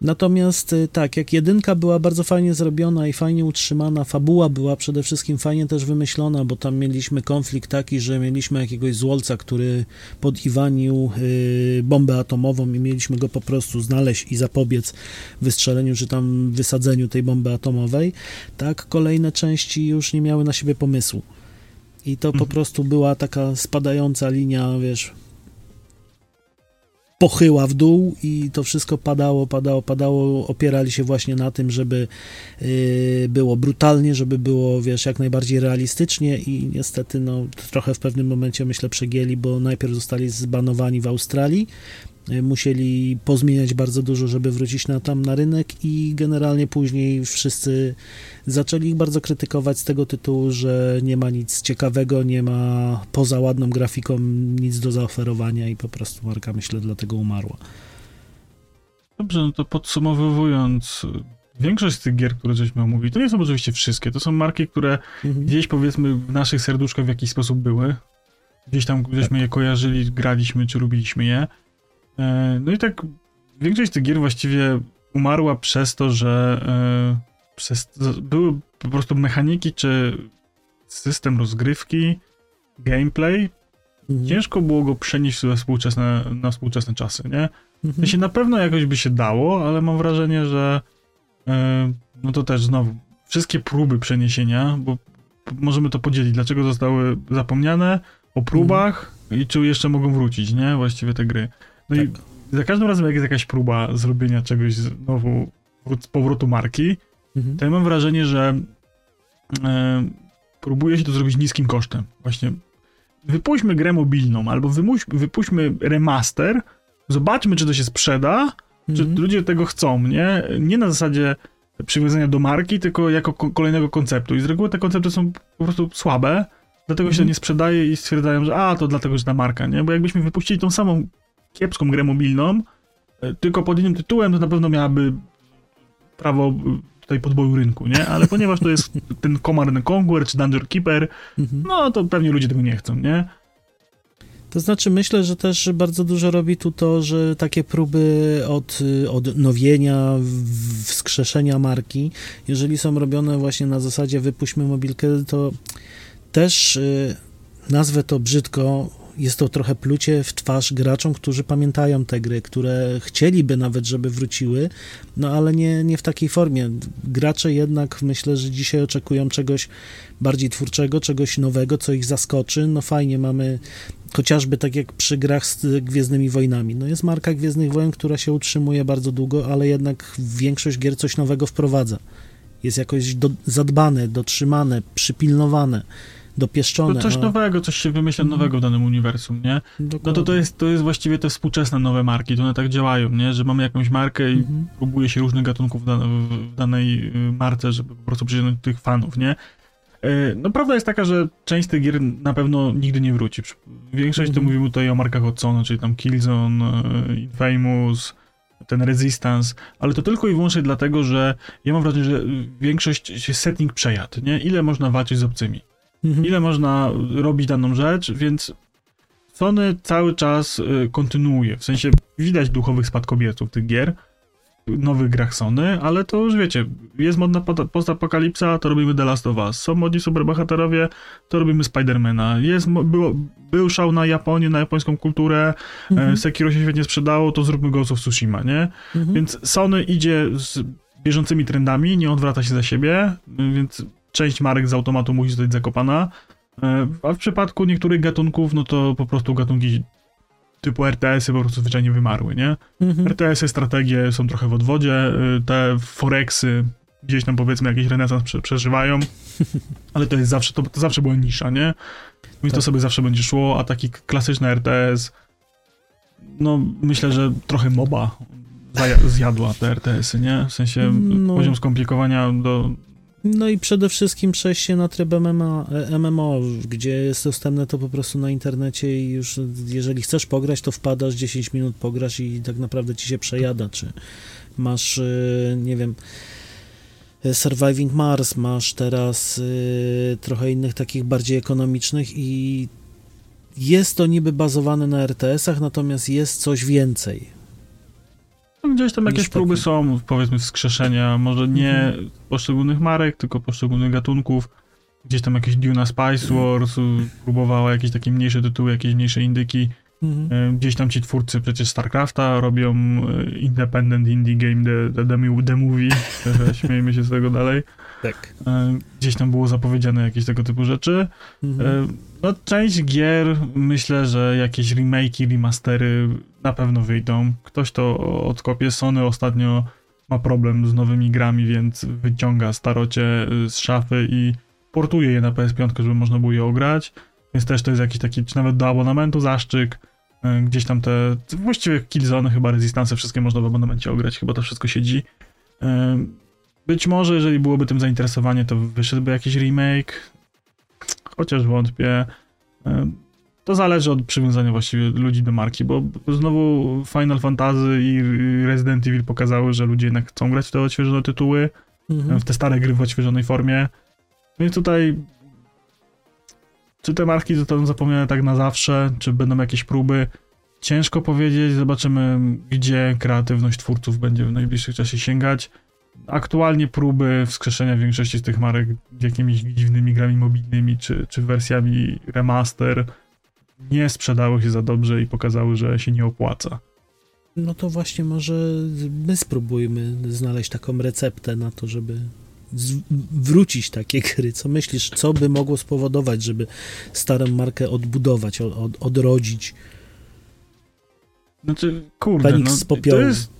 Natomiast y, tak, jak jedynka była bardzo fajnie zrobiona i fajnie utrzymana, fabuła była przede wszystkim fajnie też wymyślona, bo tam mieliśmy konflikt taki, że mieliśmy jakiegoś złolca, który podiwanił y, bombę atomową i mieliśmy go po prostu znaleźć i zapobiec wystrzeleniu czy tam wysadzeniu tej bomby atomowej. Tak, kolejne części już nie miały na siebie pomysłu. I to po Mhm. prostu była taka spadająca linia, wiesz, pochyła w dół i to wszystko padało, padało, padało. Opierali się właśnie na tym, żeby y, było brutalnie, żeby było, wiesz, jak najbardziej realistycznie i niestety, no, trochę w pewnym momencie, myślę, przegięli, bo najpierw zostali zbanowani w Australii, musieli pozmieniać bardzo dużo, żeby wrócić na, tam na rynek i generalnie później wszyscy zaczęli ich bardzo krytykować z tego tytułu, że nie ma nic ciekawego, nie ma poza ładną grafiką nic do zaoferowania i po prostu marka, myślę, dlatego umarła. Dobrze, no to podsumowując, większość z tych gier, które żeśmy omówili, to nie są oczywiście wszystkie, to są marki, które Mhm. gdzieś powiedzmy w naszych serduszkach w jakiś sposób były. Gdzieś tam żeśmy je kojarzyli, graliśmy czy lubiliśmy je. E, No i tak większość tych gier właściwie umarła przez to, że e, przez, były po prostu mechaniki czy system rozgrywki, gameplay. Mhm. Ciężko było go przenieść we współczesne, na współczesne czasy, nie? To Mhm. się na pewno jakoś by się dało, ale mam wrażenie, że e, no to też znowu wszystkie próby przeniesienia, bo możemy to podzielić, dlaczego zostały zapomniane o próbach i czy jeszcze mogą wrócić, nie? Właściwie te gry. No i Tak. za każdym razem, jak jest jakaś próba zrobienia czegoś znowu, wró- powrotu marki, Mhm. to ja mam wrażenie, że e, próbuje się to zrobić niskim kosztem. Właśnie wypuśćmy grę mobilną, albo wymuś, wypuśćmy remaster, zobaczmy, czy to się sprzeda, czy Mhm. ludzie tego chcą, nie? Nie na zasadzie przywiązania do marki, tylko jako ko- kolejnego konceptu. I z reguły te koncepty są po prostu słabe, dlatego się Mhm. nie sprzedaje i stwierdzają, że a, to dlatego, że ta marka, nie? Bo jakbyśmy wypuścili tą samą kiepską grę mobilną, e, tylko pod innym tytułem, to na pewno miałaby prawo e, tutaj podboju rynku, nie? Ale ponieważ to jest ten Command and Conquer czy Dungeon Keeper, Mhm. no to pewnie ludzie tego nie chcą, nie? To znaczy, myślę, że też bardzo dużo robi tu to, że takie próby od, odnowienia, w- wskrzeszenia marki, jeżeli są robione właśnie na zasadzie wypuśćmy mobilkę, to też y, nazwę to brzydko, jest to trochę plucie w twarz graczom, którzy pamiętają te gry, które chcieliby nawet, żeby wróciły, no ale nie, nie w takiej formie. Gracze jednak myślę, że dzisiaj oczekują czegoś bardziej twórczego, czegoś nowego, co ich zaskoczy. No fajnie, mamy chociażby tak jak przy grach z Gwiezdnymi Wojnami. No jest marka Gwiezdnych Wojen, która się utrzymuje bardzo długo, ale jednak większość gier coś nowego wprowadza. Jest jakoś do, zadbane, dotrzymane, przypilnowane, dopieszczone. To coś a- nowego, coś się wymyśla Mhm. nowego w danym uniwersum, nie? No to to Dokładnie. jest, to jest właściwie te współczesne nowe marki, to one tak działają, nie? Że mamy jakąś markę i Mhm. próbuje się różnych gatunków w, dane, w danej y, marce, żeby po prostu przyciągnąć tych fanów, nie? E, No prawda jest taka, że część tych gier na pewno nigdy nie wróci. Większość to Mhm. mówimy tutaj o markach od Sony, czyli tam Killzone, e, Infamous, ten Resistance, ale to tylko i wyłącznie dlatego, że ja mam wrażenie, że większość się setting przejadł, nie? Ile można walczyć z obcymi? Mhm. ile można robić daną rzecz, więc Sony cały czas y, kontynuuje. W sensie widać duchowych spadkobierców tych gier, nowych grach Sony, ale to już wiecie, jest modna postapokalipsa, to robimy The Last of Us. Są modni superbohaterowie, to robimy Spidermana. Jest, było, był szał na Japonię, na japońską kulturę, Mhm. e, Sekiro się świetnie sprzedało, to zróbmy Ghost of Tsushima, nie? Mhm. Więc Sony idzie z bieżącymi trendami, nie odwraca się za siebie, więc część marek z automatu musi zostać zakopana. E, A w przypadku niektórych gatunków, no to po prostu gatunki typu RTS-y po prostu zwyczajnie wymarły, nie? Mhm. RTS-y, strategie są trochę w odwodzie, y, te Forexy gdzieś tam powiedzmy jakiś renesans prze przeżywają, ale to jest zawsze, to, to zawsze była nisza, nie? Więc to Tak. sobie zawsze będzie szło, a taki klasyczny RTS, no myślę, że trochę MOBA zjadła te RTS-y, nie? W sensie No. poziom skomplikowania do... No i przede wszystkim przejście na tryb MMA, e, MMO, gdzie jest dostępne to po prostu na internecie i już jeżeli chcesz pograć, to wpadasz, 10 minut pograsz i tak naprawdę ci się przejada, czy masz, e, nie wiem, e, Surviving Mars, masz teraz e, trochę innych takich bardziej ekonomicznych i jest to niby bazowane na RTS-ach, natomiast jest coś więcej. Gdzieś tam jakieś Niż próby są, powiedzmy, wskrzeszenia, może nie Mhm. poszczególnych marek, tylko poszczególnych gatunków. Gdzieś tam jakieś Duna Spice Wars y, próbowała jakieś takie mniejsze tytuły, jakieś mniejsze indyki. Mhm. Y, Gdzieś tam ci twórcy przecież StarCrafta robią y, Independent Indie Game The, the, the, the Movie, śmiejmy się z tego dalej. Tak. Y, Gdzieś tam było zapowiedziane jakieś tego typu rzeczy. Mhm. E, No, część gier, myślę, że jakieś remake'i, remastery na pewno wyjdą. Ktoś to odkopie. Sony ostatnio ma problem z nowymi grami, więc wyciąga starocie z szafy i portuje je na PS5, żeby można było je ograć. Więc też to jest jakiś taki, czy nawet do abonamentu zaszczyk. E, Gdzieś tam te, właściwie Killzone, chyba Resistance, wszystkie można w abonamencie ograć, chyba to wszystko siedzi. E, Być może, jeżeli byłoby tym zainteresowanie, to wyszedłby jakiś remake, chociaż wątpię. To zależy od przywiązania właściwie ludzi do marki, bo znowu Final Fantasy i Resident Evil pokazały, że ludzie jednak chcą grać w te odświeżone tytuły, Mhm. w te stare gry w odświeżonej formie. Więc tutaj czy te marki zostaną zapomniane tak na zawsze, czy będą jakieś próby? Ciężko powiedzieć, zobaczymy gdzie kreatywność twórców będzie w najbliższym czasie sięgać. Aktualnie próby wskrzeszenia większości z tych marek jakimiś dziwnymi grami mobilnymi, czy, czy wersjami remaster nie sprzedały się za dobrze i pokazały, że się nie opłaca. No to właśnie może my spróbujmy znaleźć taką receptę na to, żeby wrócić takie gry. Co myślisz, co by mogło spowodować, żeby starą markę odbudować, od, od, odrodzić? Znaczy, kurde, no, z popiołu. to jest,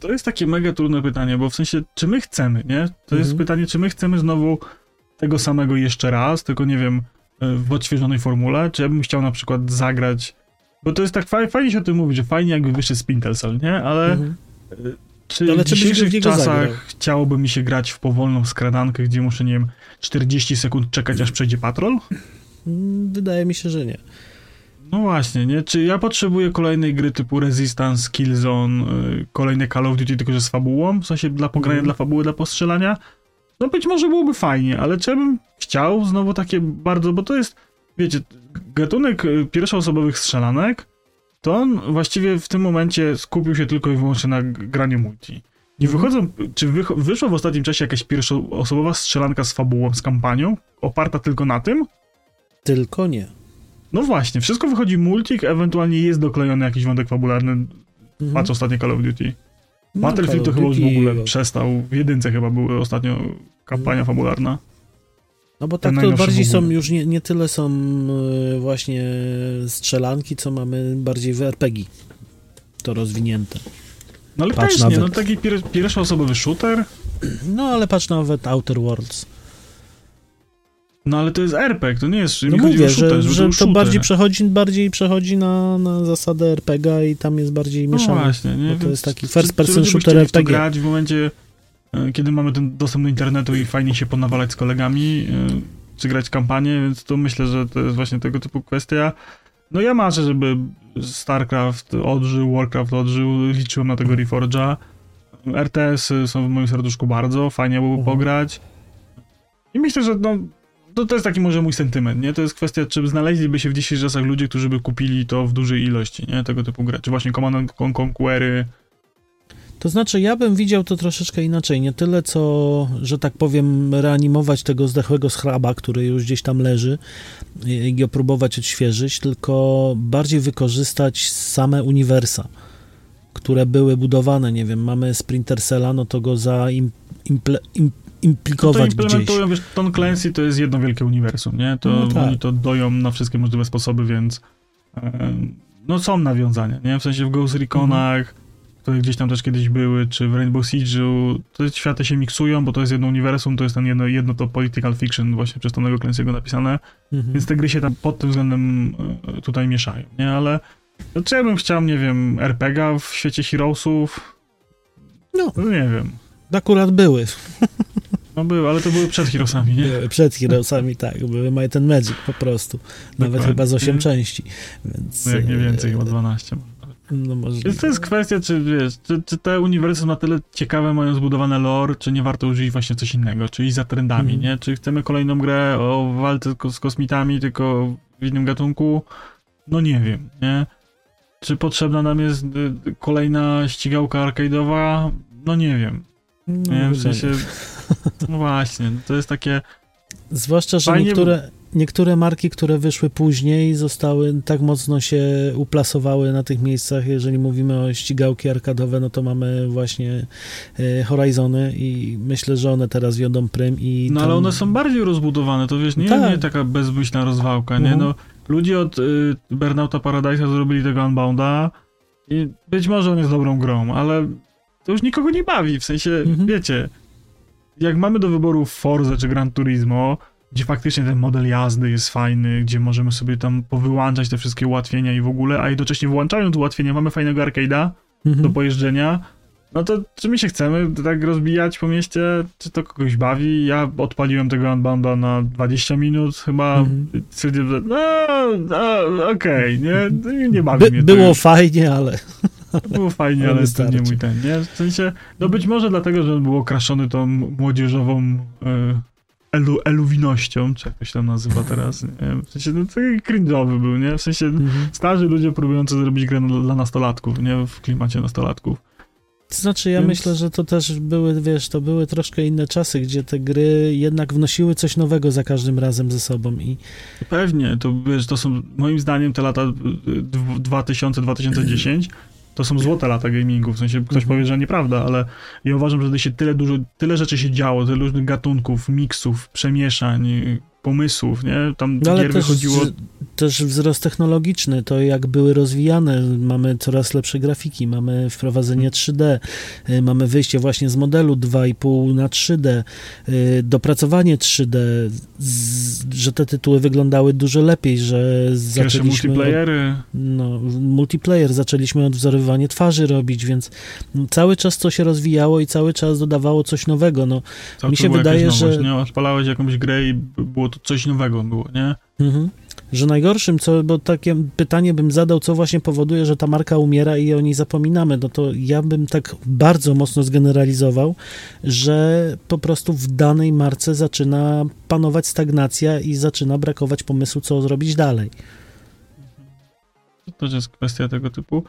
to jest takie mega trudne pytanie, bo w sensie, czy my chcemy, nie? To jest Mhm. pytanie, czy my chcemy znowu tego samego jeszcze raz, tylko nie wiem, w odświeżonej formule, czy ja bym chciał na przykład zagrać, bo to jest tak fajnie, fajnie się o tym mówi, że fajnie jakby wyszedł Splinter Cell, nie? Ale Mhm. czy Ale w dzisiejszych czasach zagrał? chciałoby mi się grać w powolną skradankę, gdzie muszę, nie wiem, 40 sekund czekać, aż przejdzie patrol? Mm, Wydaje mi się, że nie. No właśnie, nie? Czy ja potrzebuję kolejnej gry typu Resistance, Killzone, y, kolejne Call of Duty, tylko że z fabułą? W sensie dla pogrania, Mhm. dla fabuły, dla postrzelania? No być może byłoby fajnie, ale czy ja bym chciał znowu takie bardzo, bo to jest, wiecie, gatunek y, pierwszoosobowych strzelanek, to on właściwie w tym momencie skupił się tylko i wyłącznie na graniu multi. Nie Mhm. wychodzą, czy wycho- wyszła w ostatnim czasie jakaś pierwszoosobowa strzelanka z fabułą, z kampanią, oparta tylko na tym? Tylko nie. No właśnie, wszystko wychodzi multik, ewentualnie jest doklejony jakiś wątek fabularny. Mhm. Patrz ostatnie Call of Duty. No, Battlefield to chyba już w ogóle przestał. W jedynce chyba były ostatnio kampania fabularna. No bo tak to bardziej są już nie, nie tyle są y, właśnie strzelanki, co mamy bardziej w RPG. To rozwinięte. No ale Patrz też nie, no nawet. taki pier pierwszoosobowy shooter, No ale patrz nawet Outer Worlds. no ale to jest RPG, to nie jest, No mówię, shooter, że, że to bardziej przechodzi, bardziej przechodzi na, na zasadę RPG i tam jest bardziej No mieszane. właśnie, nie? bo to jest taki first person shooter RPG. grać w momencie, e, kiedy mamy ten dostęp do internetu i fajnie się ponawalać z kolegami, e, czy grać kampanię, więc to myślę, że to jest właśnie tego typu kwestia. No ja marzę, żeby StarCraft odżył, Warcraft odżył, liczyłem na tego Reforge'a. RTS-y są w moim serduszku bardzo, fajnie byłoby Mhm. pograć. I myślę, że no, to, to jest taki może mój sentyment, nie? To jest kwestia, czy znaleźliby się w dzisiejszych czasach ludzie, którzy by kupili to w dużej ilości, nie? Tego typu gry. Czy właśnie Command and Con- Conquery, To znaczy, ja bym widział to troszeczkę inaczej. Nie tyle, co, że tak powiem, reanimować tego zdechłego schraba, który już gdzieś tam leży i, i go próbować odświeżyć, tylko bardziej wykorzystać same uniwersa, które były budowane. Nie wiem, mamy Sprinter Cella, no to go zaimple, im, No to implikować gdzieś. implementują, wiesz, Tom Clancy to jest jedno wielkie uniwersum, nie? To No tak. oni to doją na wszystkie możliwe sposoby, więc no są nawiązania, nie? W sensie w Ghost Reconach, Mhm. Które gdzieś tam też kiedyś były, czy w Rainbow Siege'u, te światy się miksują, bo to jest jedno uniwersum, to jest ten jedno, jedno to political fiction właśnie przez Tonego Clancy'ego napisane, Mhm. więc te gry się tam pod tym względem e, tutaj mieszają, nie? Ale no, czy ja bym chciał, nie wiem, RPGa w świecie Heroesów? No. No nie wiem. Akurat były. No były, ale to były przed Heroesami, nie? Były Przed Heroesami, tak. Były Might and Magic po prostu. Nawet Dokładnie. chyba z 8 części. Więc, No jak nie więcej, e, chyba 12. No może. To jest kwestia, czy wiesz, czy, czy te uniwersum na tyle ciekawe mają zbudowane lore, czy nie warto użyć właśnie coś innego, czy iść za trendami, Mhm. nie? Czy chcemy kolejną grę o walce z kosmitami, tylko w innym gatunku? No nie wiem, nie? czy potrzebna nam jest y, kolejna ścigałka arcade'owa? No nie wiem. No, Nie, w sensie, no właśnie, to jest takie, Zwłaszcza, że Fajnie niektóre, niektóre marki, które wyszły później, zostały tak mocno się uplasowały na tych miejscach. Jeżeli mówimy o ścigałki arkadowe, no to mamy właśnie e, Horizony i myślę, że one teraz wiodą prym i no tam... ale one są bardziej rozbudowane, to wiesz, nie, Tak. nie taka bezmyślna rozwałka, nie, Mhm. no, ludzie od y, Burnouta Paradise'a zrobili tego Unbounda i być może on jest dobrą grą, ale to już nikogo nie bawi, w sensie, Mhm. wiecie, jak mamy do wyboru Forza czy Gran Turismo, gdzie faktycznie ten model jazdy jest fajny, gdzie możemy sobie tam powyłączać te wszystkie ułatwienia i w ogóle, a jednocześnie włączając ułatwienia mamy fajnego arcade'a, Mhm. do pojeżdżenia, no to czy my się chcemy tak rozbijać po mieście, czy to kogoś bawi? Ja odpaliłem tego Unbounda na 20 minut, chyba Mhm. stwierdziłem, że no, no okej, nie, nie, nie bawi By, mnie to było już. fajnie, ale było fajnie, ale ale to nie mój ten, nie? W sensie, no być może dlatego, że on był okraszony tą młodzieżową e, elu, eluwinością, czy jak to się tam nazywa teraz, nie? W sensie, no taki cringe'owy był, nie? W sensie, Mhm. starzy ludzie próbujący zrobić grę dla nastolatków, nie? W klimacie nastolatków. To znaczy, ja Więc- myślę, że to też były, wiesz, to były troszkę inne czasy, gdzie te gry jednak wnosiły coś nowego za każdym razem ze sobą i Pewnie, to wiesz, to są moim zdaniem te lata y, dw- 2000-2010 to są złote lata gamingu, w sensie ktoś Mhm. powie, że nieprawda, ale ja uważam, że wtedy się tyle dużo, tyle rzeczy się działo, tyle różnych gatunków, miksów, przemieszań, pomysłów, nie? Tam No, ale gier też, wychodziło... też wzrost technologiczny, to jak były rozwijane, mamy coraz lepsze grafiki, mamy wprowadzenie 3D, y, mamy wyjście właśnie z modelu 2,5 na 3D, y, dopracowanie 3D, z, że te tytuły wyglądały dużo lepiej, że zaczęliśmy... multiplayery, No, multiplayer, zaczęliśmy odwzorowanie twarzy robić, więc cały czas to się rozwijało i cały czas dodawało coś nowego, no. to Mi się wydaje, że- nie? Odpalałeś jakąś grę i było to coś nowego było, nie? Mhm. Że najgorszym, co, bo takie pytanie bym zadał, co właśnie powoduje, że ta marka umiera i o niej zapominamy, no to ja bym tak bardzo mocno zgeneralizował, że po prostu w danej marce zaczyna panować stagnacja i zaczyna brakować pomysłu, co zrobić dalej. To też jest kwestia tego typu.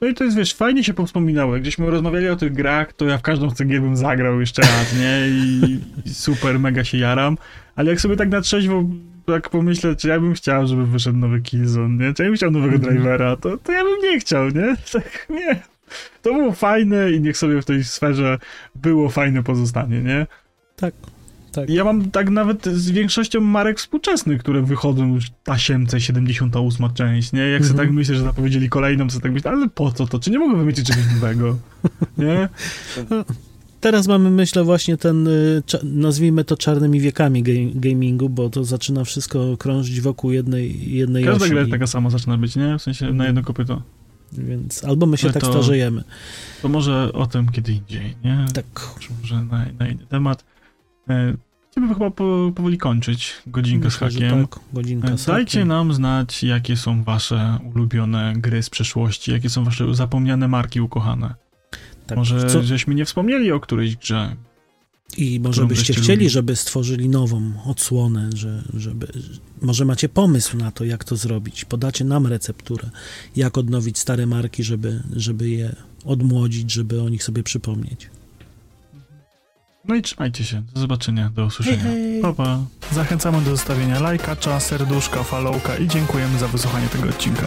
No i to jest, wiesz, fajnie się powspominało. Jak żeśmy rozmawiali o tych grach, to ja w każdą gier bym zagrał jeszcze raz, nie? I, i super, mega się jaram. Ale jak sobie tak na trzeźwo tak pomyślę, czy ja bym chciał, żeby wyszedł nowy Killzone, nie? Czy ja bym chciał nowego Mhm. drivera, to, to ja bym nie chciał, nie? Tak, nie. To było fajne i niech sobie w tej sferze było fajne pozostanie, nie? Tak, tak. Ja mam tak nawet z większością marek współczesnych, które wychodzą już tasiemce, 78 część, nie? Jak sobie Mhm. tak myślę, że zapowiedzieli kolejną, to tak myślę, ale po co to? Czy nie mogą wymyślić czegoś nowego? Nie? Teraz mamy, myślę, właśnie ten, y, nazwijmy to czarnymi wiekami ga- gamingu, bo to zaczyna wszystko krążyć wokół jednej, jednej Każda osi. gra i- taka sama zaczyna być, nie? W sensie na jedno kopyto. Więc albo my się Ale tak to- starzejemy. To może o tym kiedy indziej, nie? Tak. Czy Może na, na inny temat. Chcemy chyba po, powoli kończyć godzinkę z Myślę, że hakiem. Tak, godzinka z Dajcie hakiem. nam znać, jakie są wasze ulubione gry z przeszłości, jakie są wasze zapomniane marki ukochane. Tak, Może co- żeśmy nie wspomnieli o którejś grze. I może byście chcieli, lubili. żeby stworzyli nową odsłonę, że, żeby, może macie pomysł na to, jak to zrobić. Podacie nam recepturę, jak odnowić stare marki, żeby, żeby je odmłodzić, żeby o nich sobie przypomnieć. No i trzymajcie się. Do zobaczenia, do usłyszenia. Hej. Pa, pa. Zachęcamy do zostawienia lajka, serduszka, followka i dziękujemy za wysłuchanie tego odcinka.